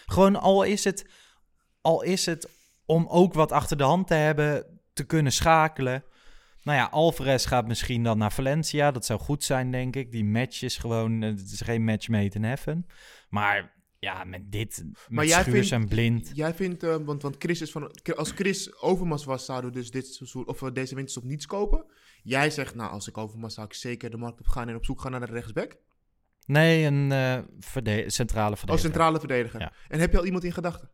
Gewoon al is het, al is het om ook wat achter de hand te hebben, te kunnen schakelen. Nou ja, Alvarez gaat misschien dan naar Valencia. Dat zou goed zijn, denk ik. Die match is gewoon... eh, Het is geen match made in heaven. Maar ja, met dit... Met Maar jij Schuurs vindt- en Blind... Jij vindt, eh, want, want Chris is van... Als Chris Overmars was, zouden we dus dit seizoen, of deze winterstop niets kopen. Jij zegt, nou, als ik Overmars zou ik zeker de markt op gaan en op zoek gaan naar de rechtsback. Nee, een eh, verde- centrale Als verdediger. centrale verdediger. Ja. En heb je al iemand in gedachten?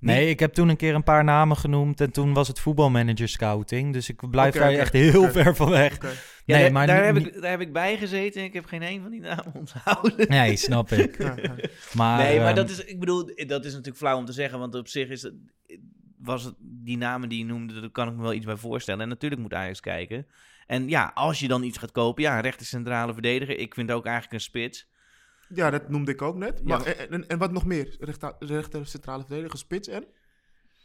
Nee, ik heb toen een keer een paar namen genoemd. En toen was het voetbalmanager scouting. Dus ik blijf daar echt heel ver van weg. Oké. Ja, nee, maar daar, heb ik, daar heb ik bij gezeten en ik heb geen een van die namen onthouden. Nee, snap ik. Ja, ja. Maar, nee, maar ehm, dat is, ik bedoel, dat is natuurlijk flauw om te zeggen, want op zich is het, was het, die namen die je noemde, daar kan ik me wel iets bij voorstellen. En natuurlijk moet Ajax kijken. En ja, als je dan iets gaat kopen, ja, een rechter centrale verdediger. Ik vind ook eigenlijk een spits. Ja, dat noemde ik ook net. Ja. Maar, en, en, en wat nog meer? Rechter, rechter centrale verdediger, spits en?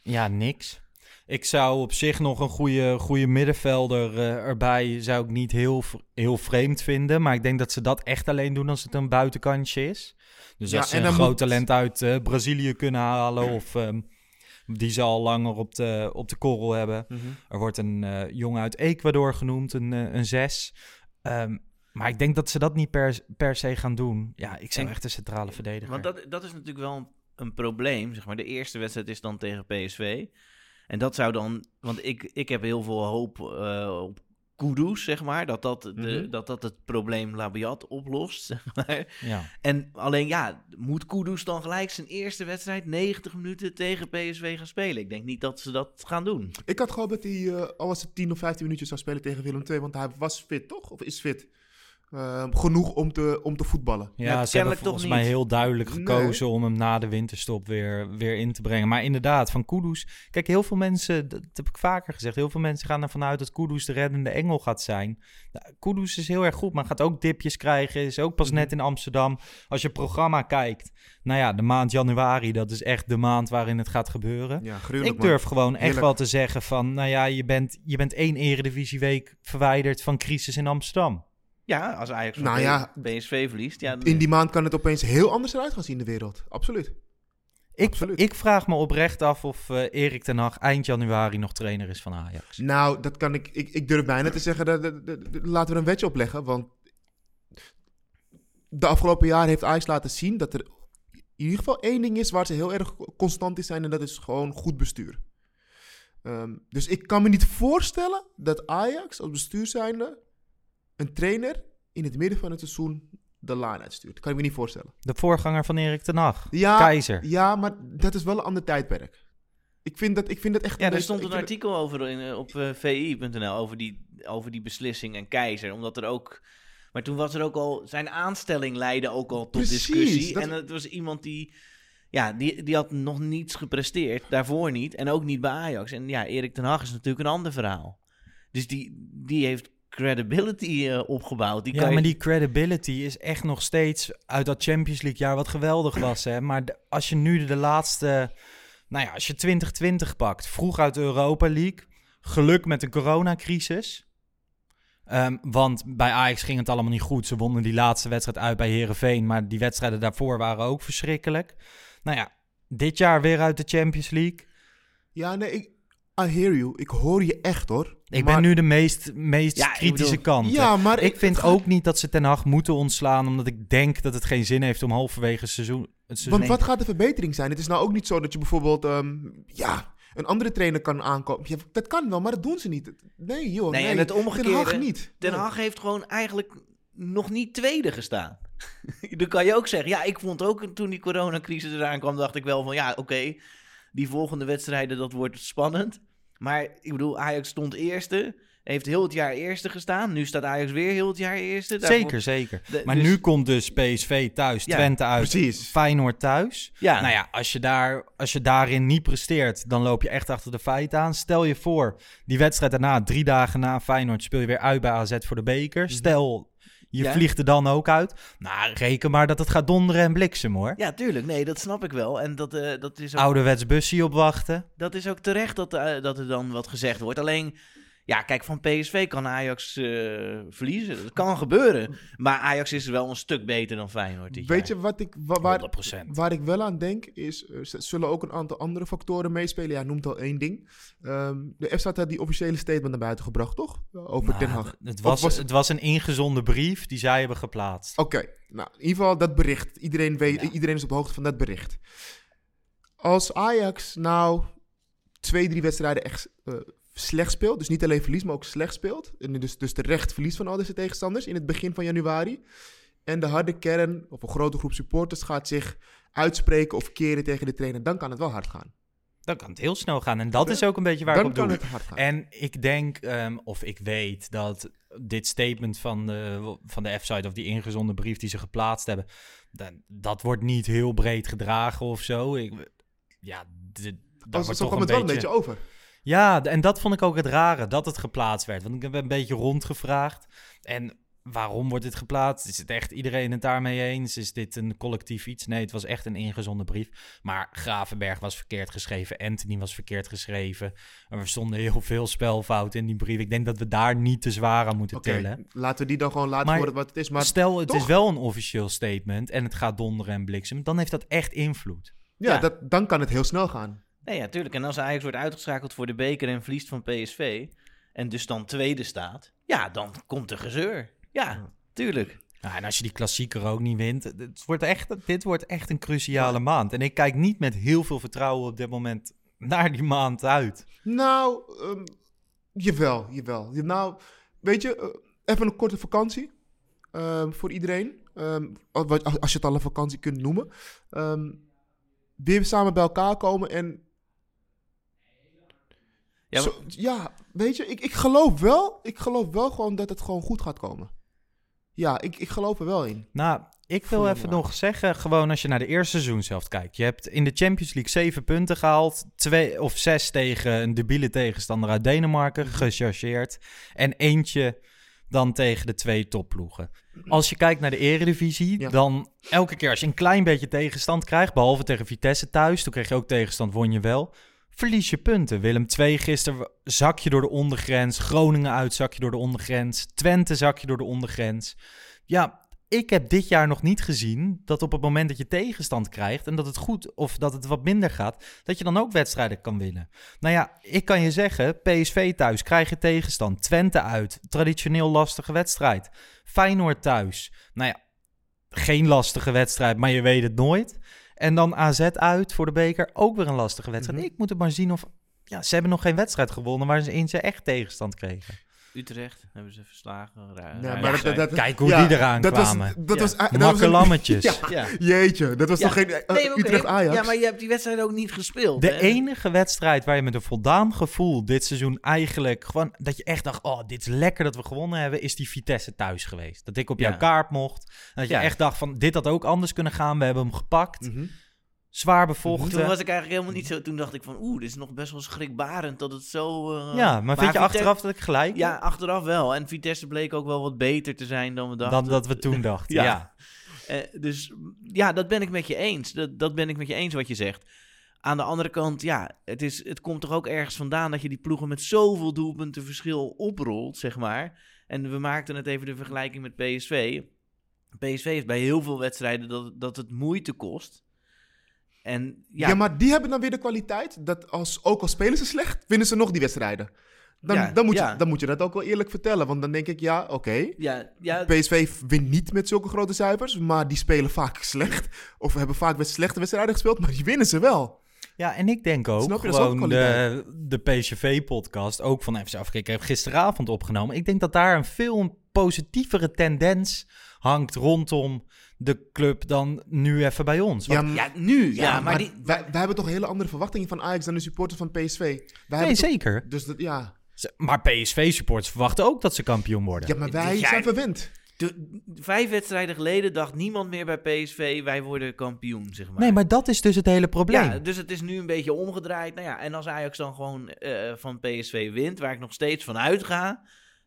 Ja, niks. Ik zou op zich nog een goede, goede middenvelder eh, erbij zou ik niet heel, heel vreemd vinden. Maar ik denk dat ze dat echt alleen doen als het een buitenkantje is. Dus Ja, als ze en een groot moet- talent uit eh, Brazilië kunnen halen of ehm, die ze al langer op de, op de korrel hebben. Er wordt een eh, jongen uit Ecuador genoemd, een, eh, een zes. Ehm, maar ik denk dat ze dat niet per, per se gaan doen. Ja, ik zou En- echt een centrale verdediger. Want dat, dat is natuurlijk wel een, een probleem, zeg maar. De eerste wedstrijd is dan tegen PSV. En dat zou dan, want ik, ik heb heel veel hoop eh, op Kudus, zeg maar. Dat dat, de, Mhm. dat dat het probleem Labiat oplost, zeg maar. ja. En alleen ja, moet Kudus dan gelijk zijn eerste wedstrijd 90 minuten tegen PSV gaan spelen? Ik denk niet dat ze dat gaan doen. Ik had gehoopt dat hij, eh, al was het 10 of 15 minuutjes zou spelen tegen Willem II. Want hij was fit, toch? Of is fit? Ehm, genoeg om te, om te voetballen. Ja, Ja, ze hebben volgens toch mij niet. heel duidelijk Nee. gekozen om hem na de winterstop weer, weer in te brengen. Maar inderdaad, van Kudus... Kijk, heel veel mensen, dat heb ik vaker gezegd... heel veel mensen gaan ervan uit dat Kudus de reddende engel gaat zijn. Nou, Kudus is heel erg goed, maar gaat ook dipjes krijgen. Is ook pas Mhm. net in Amsterdam. Als je programma kijkt... Nou ja, de maand januari, dat is echt de maand waarin het gaat gebeuren. Ja, gruwelijk, Ik man. durf gewoon echt Heerlijk. wel te zeggen van... Nou ja, je bent, je bent één eredivisieweek verwijderd van crisis in Amsterdam. Ja, als Ajax van Nou ja, PSV verliest. Ja, In die maand kan het opeens heel anders eruit gaan zien in de wereld. Absoluut. Ik, Absoluut. ik vraag me oprecht af of eh, Erik ten Hag eind januari nog trainer is van Ajax. Nou, dat kan ik, ik. Ik durf bijna te zeggen, dat, dat- dat- dat- laten we een wetje opleggen. Want de afgelopen jaren heeft Ajax laten zien dat er in ieder geval één ding is waar ze heel erg constant in zijn. En dat is gewoon goed bestuur. Ehm, dus ik kan me niet voorstellen dat Ajax als bestuur zijnde een trainer in het midden van het seizoen de laan uitstuurt. Kan ik me niet voorstellen. De voorganger van Erik ten Hag. Ja, Keizer. Ja, maar dat is wel een ander tijdperk. Ik vind dat, ik vind dat echt... Ja, er stond een artikel over in, eh, op eh, vi.nl over die, over die beslissing en keizer. Omdat er ook. Maar toen was er ook al. Zijn aanstelling leidde ook al tot Precies, discussie. dat- En het was iemand die. Ja, die, die had nog niets gepresteerd. Daarvoor niet. En ook niet bij Ajax. En ja, Erik ten Hag is natuurlijk een ander verhaal. Dus die, die heeft credibility eh, opgebouwd. Die Ja, kan je- maar die credibility is echt nog steeds uit dat Champions League jaar wat geweldig was. Hè? Maar de- als je nu de laatste, nou ja, als je 2020 pakt, vroeg uit de Europa League, geluk met de coronacrisis. Ehm, want bij Ajax ging het allemaal niet goed. Ze wonnen die laatste wedstrijd uit bij Herenveen, maar die wedstrijden daarvoor waren ook verschrikkelijk. Nou ja, dit jaar weer uit de Champions League. Ja, nee, ik, I hear you. Ik hoor je echt, hoor. Ik Maar- ben nu de meest, meest Ja, kritische bedoel- kant. Ja, maar Ik vind ook niet dat ze Ten Hag moeten ontslaan, omdat ik denk dat het geen zin heeft om halverwege het seizoen... Het seizoen Want wat gaat de verbetering zijn? Het is nou ook niet zo dat je bijvoorbeeld... ehm, ja, een andere trainer kan aankomen. Ja, dat kan wel, maar dat doen ze niet. Nee, joh. Nee, Nee, en het Ten Hag omgekeerde. niet. Den. Haag heeft gewoon eigenlijk nog niet tweede gestaan. Dan kan je ook zeggen, ja, ik vond ook toen die coronacrisis eraan kwam, dacht ik wel van, ja, oké, die volgende wedstrijden, dat wordt spannend. Maar ik bedoel, Ajax stond eerste, heeft heel het jaar eerste gestaan. Nu staat Ajax weer heel het jaar eerste. Daarvoor- Zeker, zeker. De- maar dus- nu komt dus PSV thuis, Ja, Twente uit, precies. Feyenoord thuis. Ja, Nou ja, als je, daar, als je daarin niet presteert, dan loop je echt achter de feiten aan. Stel je voor, die wedstrijd daarna, drie dagen na Feyenoord, speel je weer uit bij AZ voor de beker. Stel, je Ja. vliegt er dan ook uit. Nou, reken maar dat het gaat donderen en bliksem hoor. ja, tuurlijk. Nee, dat snap ik wel. En dat, eh, dat, is ook, Ouderwets busje opwachten. dat is ook terecht dat, eh, dat er dan wat gezegd wordt. Alleen, ja, kijk, van PSV kan Ajax eh, verliezen. Dat kan gebeuren. Maar Ajax is wel een stuk beter dan Feyenoord dit Weet jaar. je wat ik, wa- waar, 100%. waar ik wel aan denk, is... Z- zullen ook een aantal andere factoren meespelen. Ja, noemt al één ding. Ehm, de F had die officiële statement naar buiten gebracht, toch? Over Nou, Den Haag. Het was, was- het was een ingezonden brief die zij hebben geplaatst. Oké, nou in ieder geval dat bericht. Iedereen, weet, Ja. iedereen is op de hoogte van dat bericht. Als Ajax nou twee, drie wedstrijden echt eh, slecht speelt, dus niet alleen verliest, maar ook slecht speelt, en dus, dus terecht verlies van al deze tegenstanders in het begin van januari, en de harde kern of een grote groep supporters gaat zich uitspreken of keren tegen de trainer, dan kan het wel hard gaan. Dan kan het heel snel gaan. En dat Ja, is ook een beetje waar dan ik op kan doe. het hard gaan. En ik denk, ehm, of ik weet, dat dit statement van de, van de F-site of die ingezonde brief die ze geplaatst hebben, dan, dat wordt niet heel breed gedragen of zo. Ik, ja, daar Als, wordt zo toch kwam een het wel een beetje over. Ja, en dat vond ik ook het rare, dat het geplaatst werd. Want ik heb een beetje rondgevraagd. En waarom wordt dit geplaatst? Is het echt iedereen het daarmee eens? Is dit een collectief iets? Nee, het was echt een ingezonde brief. Maar Gravenberg was verkeerd geschreven. Anthony was verkeerd geschreven. Er stonden heel veel spelfouten in die brief. Ik denk dat we daar niet te zwaar aan moeten Oké, tillen. laten we die dan gewoon laten Maar worden wat het is. Maar Stel, het toch? is wel een officieel statement en het gaat donderen en bliksem. Dan heeft dat echt invloed. ja, ja. Dat, dan kan het heel snel gaan. Nee, ja, tuurlijk. En als Ajax wordt uitgeschakeld voor de beker en verliest van PSV... en dus dan tweede staat... ja, dan komt er gezeur. Ja, tuurlijk. Ja, en als je die klassieker ook niet wint, het wordt echt, dit wordt echt een cruciale maand. En ik kijk niet met heel veel vertrouwen op dit moment naar die maand uit. Nou, ehm, jawel, jawel. Nou, weet je, eh, even een korte vakantie ehm, voor iedereen. Ehm, als, je het al een vakantie kunt noemen. Ehm, weer samen bij elkaar komen en... Ja, Zo- ja weet je, ik, ik geloof wel, ik geloof wel gewoon dat het gewoon goed gaat komen. Ja, ik, ik geloof er wel in. Nou, ik wil even nog zeggen, gewoon als je naar de eerste seizoen zelf kijkt. Je hebt in de Champions League zeven punten gehaald. Twee of zes tegen een debiele tegenstander uit Denemarken, gechargeerd. En eentje dan tegen de twee topploegen. Als je kijkt naar de eredivisie, Ja. dan elke keer als je een klein beetje tegenstand krijgt, behalve tegen Vitesse thuis, toen kreeg je ook tegenstand, won je wel. Verlies je punten. Willem 2 gisteren zak je door de ondergrens. Groningen uit zak je door de ondergrens. Twente zak je door de ondergrens. Ja, ik heb dit jaar nog niet gezien dat op het moment dat je tegenstand krijgt en dat het goed of dat het wat minder gaat, dat je dan ook wedstrijden kan winnen. Nou ja, ik kan je zeggen, PSV thuis krijg je tegenstand. Twente uit, traditioneel lastige wedstrijd. Feyenoord thuis, nou ja, geen lastige wedstrijd, maar je weet het nooit. En dan AZ uit voor de beker, ook weer een lastige wedstrijd. Mhm. Ik moet het maar zien of... Ja, ze hebben nog geen wedstrijd gewonnen waar ze in ze echt tegenstand kregen. Utrecht hebben ze verslagen. Ra- maar dat- dat- Kijk hoe ja, die eraan dat was- kwamen. dat Ja. was, dat was Makke een- lammetjes. Ja, Ja. jeetje, dat was Ja. toch geen eh, Nee, Utrecht-Ajax? Ja, maar je hebt die wedstrijd ook niet gespeeld. De hè? enige wedstrijd waar je met een voldaan gevoel dit seizoen eigenlijk gewoon dat je echt dacht, oh, dit is lekker dat we gewonnen hebben, is die Vitesse thuis geweest. Dat ik op jouw Ja. kaart mocht. Dat je Ja. echt dacht van, dit had ook anders kunnen gaan. We hebben hem gepakt. Mhm. Zwaar bevochten. Toen was ik eigenlijk helemaal niet zo. Toen dacht ik van, oeh, dit is nog best wel schrikbarend dat het zo. eh, ja, maar, vind je Vitesse- achteraf dat ik gelijk Ja, achteraf wel. En Vitesse bleek ook wel wat beter te zijn dan we dachten. dan dat we toen dachten? Ja. ja. Eh, dus ja, dat ben ik met je eens. Dat, dat ben ik met je eens wat je zegt. Aan de andere kant, ja, het, is, het komt toch ook ergens vandaan dat je die ploegen met zoveel doelpunten verschil oprolt, zeg maar. En we maakten het even de vergelijking met PSV. PSV heeft bij heel veel wedstrijden dat, dat het moeite kost. En ja, Ja. maar die hebben dan weer de kwaliteit dat als, ook al spelen ze slecht, winnen ze nog die wedstrijden. Dan, Ja, dan, moet, ja. je, dan moet je dat ook wel eerlijk vertellen. Want dan denk ik, ja, oké. ja, ja, PSV wint niet met zulke grote cijfers, maar die spelen vaak slecht. Of hebben vaak met slechte wedstrijden gespeeld, maar die winnen ze wel. Ja, en ik denk ook Snap je, dat is ook gewoon de, de PSV-podcast, ook van FC heb ik gisteravond opgenomen. Ik denk dat daar een veel positievere tendens hangt rondom de club dan nu even bij ons. Want- ja, nu. Ja, ja, maar, die, wij, wij hebben toch hele andere verwachtingen van Ajax dan de supporters van PSV. Wij nee, toch- zeker. Dus dat, ja. Maar PSV-supporters verwachten ook dat ze kampioen worden. ja, maar wij Ja, zijn verwend. de- vijf wedstrijden geleden dacht niemand meer bij PSV, wij worden kampioen, zeg maar. Nee, maar dat is dus het hele probleem. Ja, dus het is nu een beetje omgedraaid. Nou ja, en als Ajax dan gewoon eh, van PSV wint, waar ik nog steeds van uitga,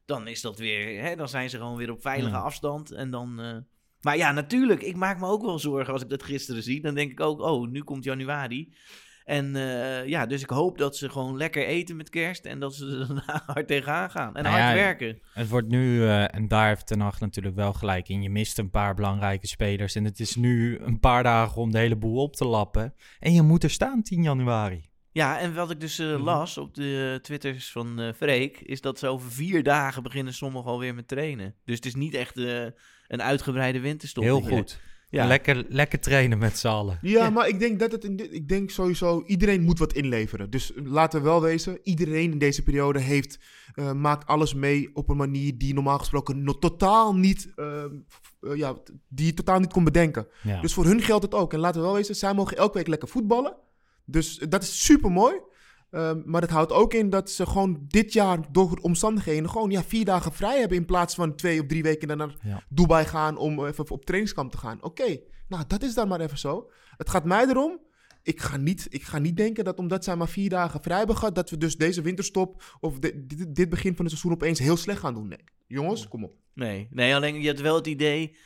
dan is dat weer, hè, dan zijn ze gewoon weer op veilige afstand. En dan, eh, maar ja, natuurlijk, ik maak me ook wel zorgen als ik dat gisteren zie. Dan denk ik ook, oh, nu komt januari. En eh, ja, dus ik hoop dat ze gewoon lekker eten met kerst en dat ze er daarna hard tegenaan gaan. En Nou hard ja, werken. Het wordt nu, eh, en daar heeft Ten Hag natuurlijk wel gelijk in, je mist een paar belangrijke spelers. En het is nu een paar dagen om de hele boel op te lappen. En je moet er staan 10 januari. Ja, en wat ik dus eh, Mhm. las op de twitters van Freek, is dat ze over vier dagen beginnen sommigen alweer met trainen. Dus het is niet echt een uitgebreide winterstop. Heel goed. Ja. Lekker, lekker trainen met z'n allen. Ja, maar ik denk dat het in dit, ik denk sowieso iedereen moet wat inleveren. Dus laten we wel wezen, iedereen in deze periode heeft eh, maakt alles mee op een manier die normaal gesproken totaal niet eh, f- eh, ja, die je totaal niet kon bedenken. Ja. Dus voor hun geldt het ook. En laten we wel wezen, zij mogen elke week lekker voetballen. Dus dat is super mooi. Maar het houdt ook in dat ze gewoon dit jaar door omstandigheden gewoon ja, vier dagen vrij hebben in plaats van twee of drie weken naar Ja. Dubai gaan om even op trainingskamp te gaan. Oké, nou dat is dan maar even zo. Het gaat mij erom. Ik ga, niet, ik ga niet denken dat omdat zij maar vier dagen vrij hebben gehad, dat we dus deze winterstop of di- dit, dit begin van het seizoen opeens heel slecht gaan doen. Nee, jongens, kom op. Nee, nee, alleen je had wel het idee.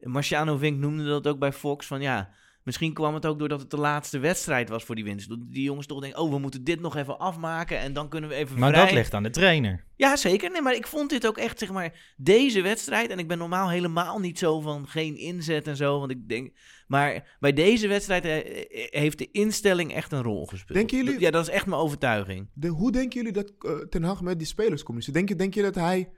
Marciano Vink noemde dat ook bij Fox. Van ja, misschien kwam het ook doordat het de laatste wedstrijd was voor die winst. Dat Die jongens toch denken: oh, we moeten dit nog even afmaken. En dan kunnen we even. Maar vrij. dat ligt aan de trainer. Ja, zeker. Nee, maar ik vond dit ook echt, zeg maar, deze wedstrijd. En ik ben normaal helemaal niet zo van geen inzet en zo. Want ik denk. Maar bij deze wedstrijd eh, eh, heeft de instelling echt een rol gespeeld. Denken jullie- Ja, dat is echt mijn overtuiging. De, hoe denken jullie dat eh, Ten Hag met die spelers communiceert? Denk je, denk je dat hij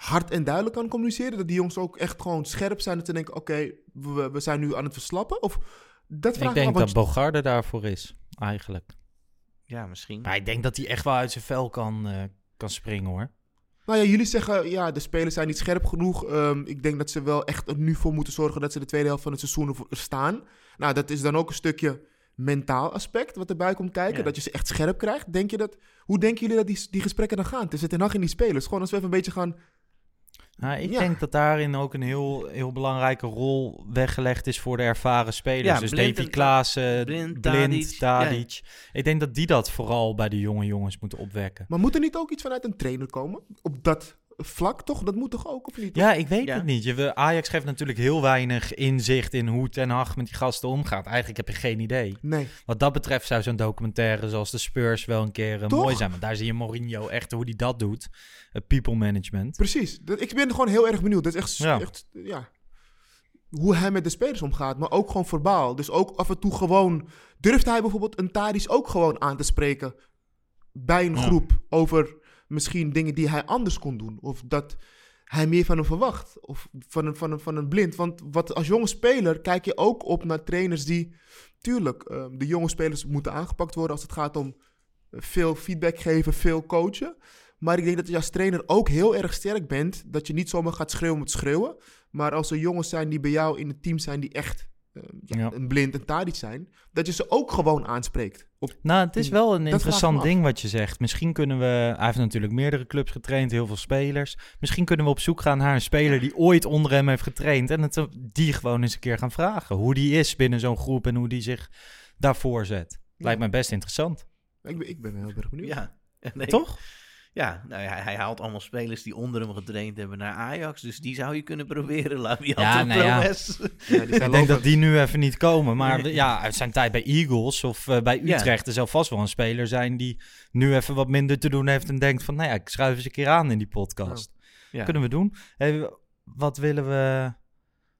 hard en duidelijk kan communiceren? Dat die jongens ook echt gewoon scherp zijn en te denken, oké, we, we zijn nu aan het verslappen? Of dat vraag Ik me denk dat Bogarde daarvoor is, eigenlijk. Ja, misschien. Maar ik denk dat hij echt wel uit zijn vel kan, eh, kan springen, hoor. Nou ja, jullie zeggen, ja, de spelers zijn niet scherp genoeg. Ehm, ik denk dat ze wel echt er nu voor moeten zorgen dat ze de tweede helft van het seizoen ervoor staan. Nou, dat is dan ook een stukje mentaal aspect wat erbij komt kijken. Ja. Dat je ze echt scherp krijgt. Denk je dat, hoe denken jullie dat die, die gesprekken dan gaan? Tussen Ten Hag en die spelers. Gewoon als we even een beetje gaan... Nou, ik Ja. denk dat daarin ook een heel, heel belangrijke rol weggelegd is voor de ervaren spelers. Ja, dus Blind Davy en- Klaassen, Blind, Blind, Tadic. Ik denk dat die dat vooral bij de jonge jongens moeten opwekken. Maar moet er niet ook iets vanuit een trainer komen? Op dat vlak toch? Dat moet toch ook, of niet? Ja, ik weet Ja. het niet. Je, Ajax geeft natuurlijk heel weinig inzicht in hoe Ten Hag met die gasten omgaat. Eigenlijk heb je geen idee. Nee. Wat dat betreft zou zo'n documentaire zoals de Spurs wel een keer eh, Toch? mooi zijn. Want daar zie je Mourinho echt hoe hij dat doet. Het people management. Precies. Ik ben gewoon heel erg benieuwd. Dat is echt, Ja. echt ja, hoe hij met de spelers omgaat. Maar ook gewoon verbaal. Dus ook af en toe gewoon... Durft hij bijvoorbeeld een Tadis ook gewoon aan te spreken... bij een Ja. groep over misschien dingen die hij anders kon doen? Of dat hij meer van hem verwacht? Of van een, van een, van een blind? Want wat, als jonge speler kijk je ook op naar trainers die... Tuurlijk, eh, de jonge spelers moeten aangepakt worden als het gaat om... eh, Veel feedback geven, veel coachen. Maar ik denk dat je als trainer ook heel erg sterk bent. Dat je niet zomaar gaat schreeuwen om het schreeuwen. Maar als er jongens zijn die bij jou in het team zijn die echt eh, ja, Ja. een blind en Tadic zijn. Dat je ze ook gewoon aanspreekt. Op, Nou, het is wel een Dat interessant ding wat je zegt. Misschien kunnen we... Hij heeft natuurlijk meerdere clubs getraind, heel veel spelers. Misschien kunnen we op zoek gaan naar een speler die ooit onder hem heeft getraind. En het, die gewoon eens een keer gaan vragen. Hoe die is binnen zo'n groep en hoe die zich daarvoor zet. Lijkt mij best interessant. ik, ben, ik ben heel erg benieuwd. Ja. Nee. Toch? Ja, nou ja, hij haalt allemaal spelers die onder hem getraind hebben naar Ajax. Dus die zou je kunnen proberen, Labiat Ja, nou ja. Promes. Ja, Ik denk dat die nu even niet komen. Maar ja, uit zijn tijd bij Eagles of eh, bij Ja. Utrecht... er zal vast wel een speler zijn die nu even wat minder te doen heeft... en denkt van, nou ja, ik schuif eens een keer aan in die podcast. Ja. Kunnen we doen. Hey, wat willen we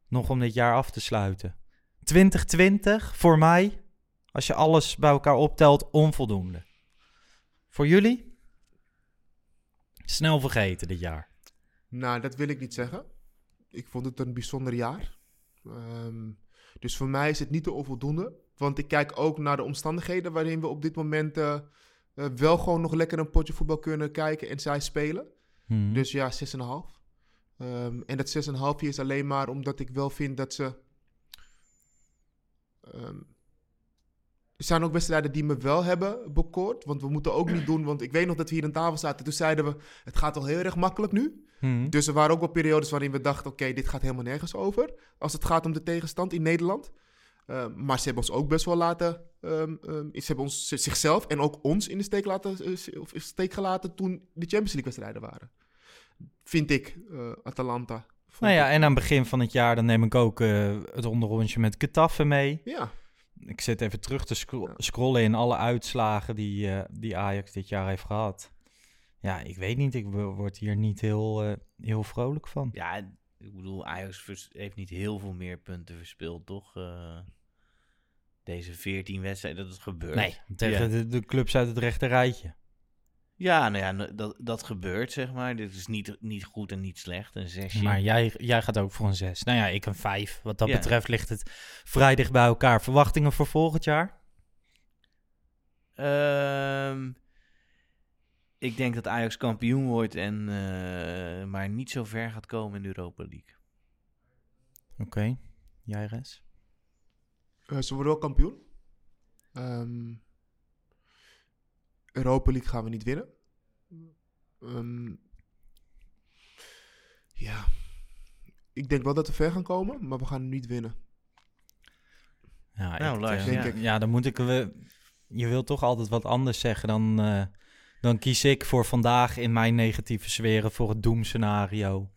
nog om dit jaar af te sluiten? 2020 voor mij, als je alles bij elkaar optelt, onvoldoende. Voor jullie? Snel vergeten dit jaar. Nou, dat wil ik niet zeggen. Ik vond het een bijzonder jaar. Ehm, dus voor mij is het niet te onvoldoende. Want ik kijk ook naar de omstandigheden waarin we op dit moment eh, eh, wel gewoon nog lekker een potje voetbal kunnen kijken en zij spelen. Hmm. Dus ja, 6,5. Ehm en dat 6,5 is alleen maar omdat ik wel vind dat ze. ehm, er zijn ook wedstrijden die me wel hebben bekoord. Want we moeten ook niet doen. Want ik weet nog dat we hier aan tafel zaten. Toen zeiden we: Het gaat wel heel erg makkelijk nu. Hmm. Dus er waren ook wel periodes waarin we dachten: Oké, dit gaat helemaal nergens over. Als het gaat om de tegenstand in Nederland. Ehm, maar ze hebben ons ook best wel laten. ehm, ehm, ze hebben ons, zichzelf en ook ons in de steek, laten, eh, of steek gelaten toen de Champions League wedstrijden waren. Vind ik, eh, Atalanta. Nou ja, ik- en aan het begin van het jaar dan neem ik ook eh, het onderrondje met Getafe mee. Ja, Ik zit even terug te scro- Ja. scrollen in alle uitslagen die, eh, die Ajax dit jaar heeft gehad. Ja, ik weet niet. Ik wo- word hier niet heel, eh, heel vrolijk van. Ja, ik bedoel, Ajax heeft niet heel veel meer punten verspeeld, toch? Eh, deze 14 wedstrijden, dat het gebeurt. Nee, tegen Ja. de, de clubs uit het rechte rijtje. Ja, nou ja, dat, dat gebeurt, zeg maar. Dit is niet, niet goed en niet slecht. Een zesje. Maar jij, jij gaat ook voor een 6. Nou ja, ik een 5. Wat dat Ja. betreft ligt het vrij dicht bij elkaar. Verwachtingen voor volgend jaar? Ehm, ik denk dat Ajax kampioen wordt en eh, maar niet zo ver gaat komen in de Europa League. Oké. Jij, Res? Eh, ze worden wel kampioen. Ehm, Europa League gaan we niet winnen. Ehm, ja, ik denk wel dat we ver gaan komen, maar we gaan hem niet winnen. Ja, Nou, ik, Lars, ja. ja. ja, dan moet ik... we- je wilt toch altijd wat anders zeggen dan... eh, dan kies ik voor vandaag in mijn negatieve sferen voor het doemscenario.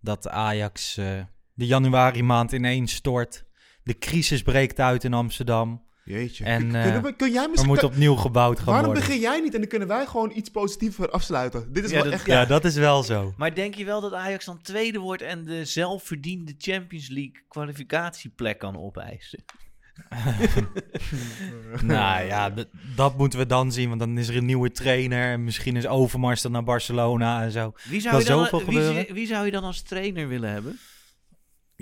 Dat Ajax eh, de januari maand ineens stort. De crisis breekt uit in Amsterdam. Jeetje. En, kun, eh, we- kun jij misschien... moet opnieuw gebouwd gaan waarom worden. begin jij niet en dan kunnen wij gewoon iets positiever afsluiten? Dit is Ja, wel dat- echt... Ja, dat is wel zo. Maar denk je wel dat Ajax dan tweede wordt en de zelfverdiende Champions League kwalificatieplek kan opeisen? nou ja, dat moeten we dan zien. Want dan is er een nieuwe trainer. En misschien is Overmars dan naar Barcelona en zo. Wie zou, je dan, zoveel wie, gebeuren. wie zou je dan als trainer willen hebben?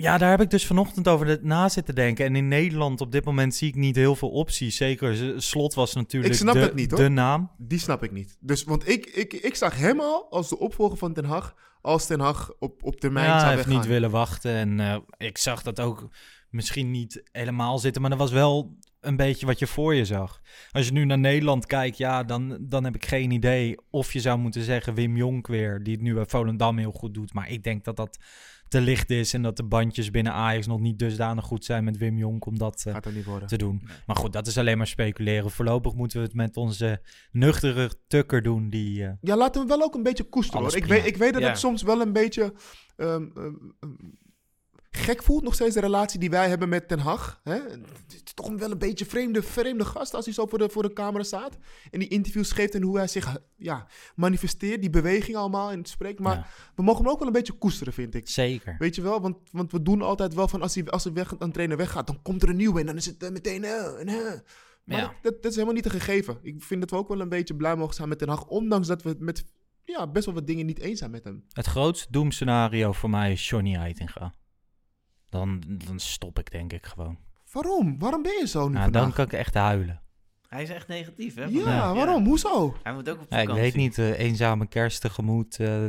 Ja, daar heb ik dus vanochtend over na zitten denken. En in Nederland op dit moment zie ik niet heel veel opties. Zeker, Z- Slot was natuurlijk Ik snap de, het niet, hoor. de naam. Die snap ik niet. Dus, want ik, ik, ik zag hem al als de opvolger van Ten Hag, als Ten Hag op, op termijn Ja, hij zou heeft weggaan. niet willen wachten. En eh, ik zag dat ook misschien niet helemaal zitten. Maar dat was wel een beetje wat je voor je zag. Als je nu naar Nederland kijkt, ja, dan, dan heb ik geen idee of je zou moeten zeggen Wim Jonk weer, die het nu bij Volendam heel goed doet. Maar ik denk dat dat te licht is en dat de bandjes binnen Ajax nog niet dusdanig goed zijn met Wim Jonk om dat eh, Gaat niet worden. te doen. Maar goed, dat is alleen maar speculeren. Voorlopig moeten we het met onze nuchtere tukker doen die... eh, Ja, laten we wel ook een beetje koesteren. Hoor. Ik, weet, ik weet dat Ja. het soms wel een beetje ehm, ehm, ehm, gek voelt, nog steeds de relatie die wij hebben met Ten Hag. Hè? Het is toch wel een beetje vreemde, vreemde gast als hij zo voor de, voor de camera staat. En die interviews geeft en hoe hij zich ja, manifesteert, die beweging allemaal en spreekt. Maar Ja. we mogen hem ook wel een beetje koesteren, vind ik. zeker. Weet je wel, want, want we doen altijd wel van als hij, als hij weg, een trainer weggaat, dan komt er een nieuwe en dan is het eh, meteen. en, eh. Maar Ja. dat, dat, dat is helemaal niet een gegeven. Ik vind dat we ook wel een beetje blij mogen zijn met Ten Hag, ondanks dat we het met ja, best wel wat dingen niet eens zijn met hem. Het grootste doemscenario voor mij is Johnny Heitinga. Dan, dan stop ik denk ik gewoon. Waarom? Waarom ben je zo nu Nou, vandaag? dan kan ik echt huilen. Hij is echt negatief, hè? Ja, vandaag. waarom? Hoezo? Hij moet ook op Ja, ik weet niet, eh, eenzame kerst tegemoet. eh,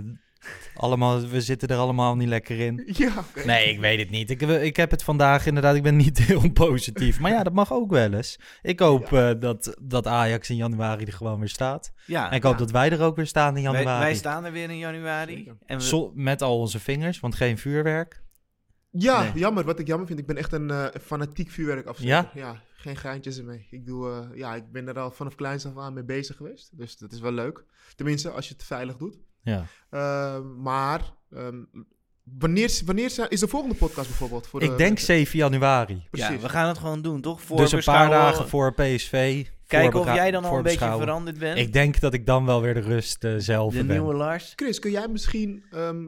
allemaal, we zitten er allemaal niet lekker in. Ja, oké. Nee, ik weet het niet. Ik, ik heb het vandaag inderdaad, ik ben niet heel positief. Maar ja, dat mag ook wel eens. Ik hoop eh, dat, dat Ajax in januari er gewoon weer staat. Ja, En ik hoop Ja. dat wij er ook weer staan in wij, januari. wij staan er weer in januari. Zeker. En we, Zo- met al onze vingers, want geen vuurwerk. Ja, Nee. jammer. Wat ik jammer vind, ik ben echt een eh, fanatiek vuurwerk Ja? ja, geen geintjes ermee. Ik, doe, eh, ja, ik ben er al vanaf kleins af aan mee bezig geweest. Dus dat is wel leuk. Tenminste, als je het veilig doet. Ja. Eh, maar, ehm, wanneer, wanneer is de volgende podcast bijvoorbeeld? Voor de, Ik denk 7 januari. ja, Precies. we gaan het gewoon doen, toch? Dus een paar dagen voor PSV. Kijken of jij dan al een beetje veranderd bent. Ik denk dat ik dan wel weer de rust eh, zelf de ben. nieuwe Lars. Chris, kun jij misschien ehm,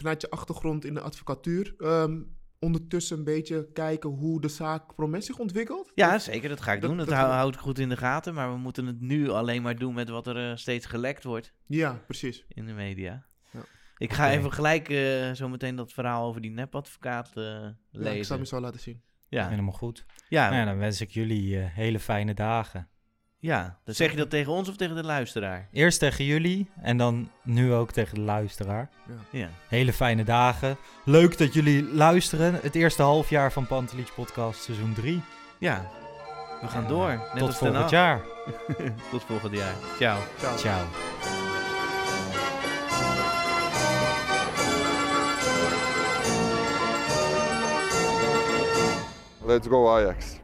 vanuit je achtergrond in de advocatuur ehm, ondertussen een beetje kijken hoe de zaak Promes zich ontwikkelt? Ja, zeker. Dat ga ik Dat- doen. Dat, dat- hou, houd ik goed in de gaten. Maar we moeten het nu alleen maar doen met wat er eh, steeds gelekt wordt Ja, precies. in de media. Ja. Ik ga even gelijk eh, zo meteen dat verhaal over die nepadvocaat eh Ja, ik zal lezen. hem zo laten zien. Ja, Helemaal goed. ja, Nou ja, dan wens ik jullie eh, hele fijne dagen. Ja. Dan zeg je dat tegen ons of tegen de luisteraar? Eerst tegen jullie en dan nu ook tegen de luisteraar. Ja. Hele fijne dagen. Leuk dat jullie luisteren. Het eerste halfjaar van Pantelich Podcast seizoen 3. Ja. We gaan En, door. eh, Net Tot als volgend jaar. Tot volgend jaar. Ciao. Ciao. Let's go Ajax.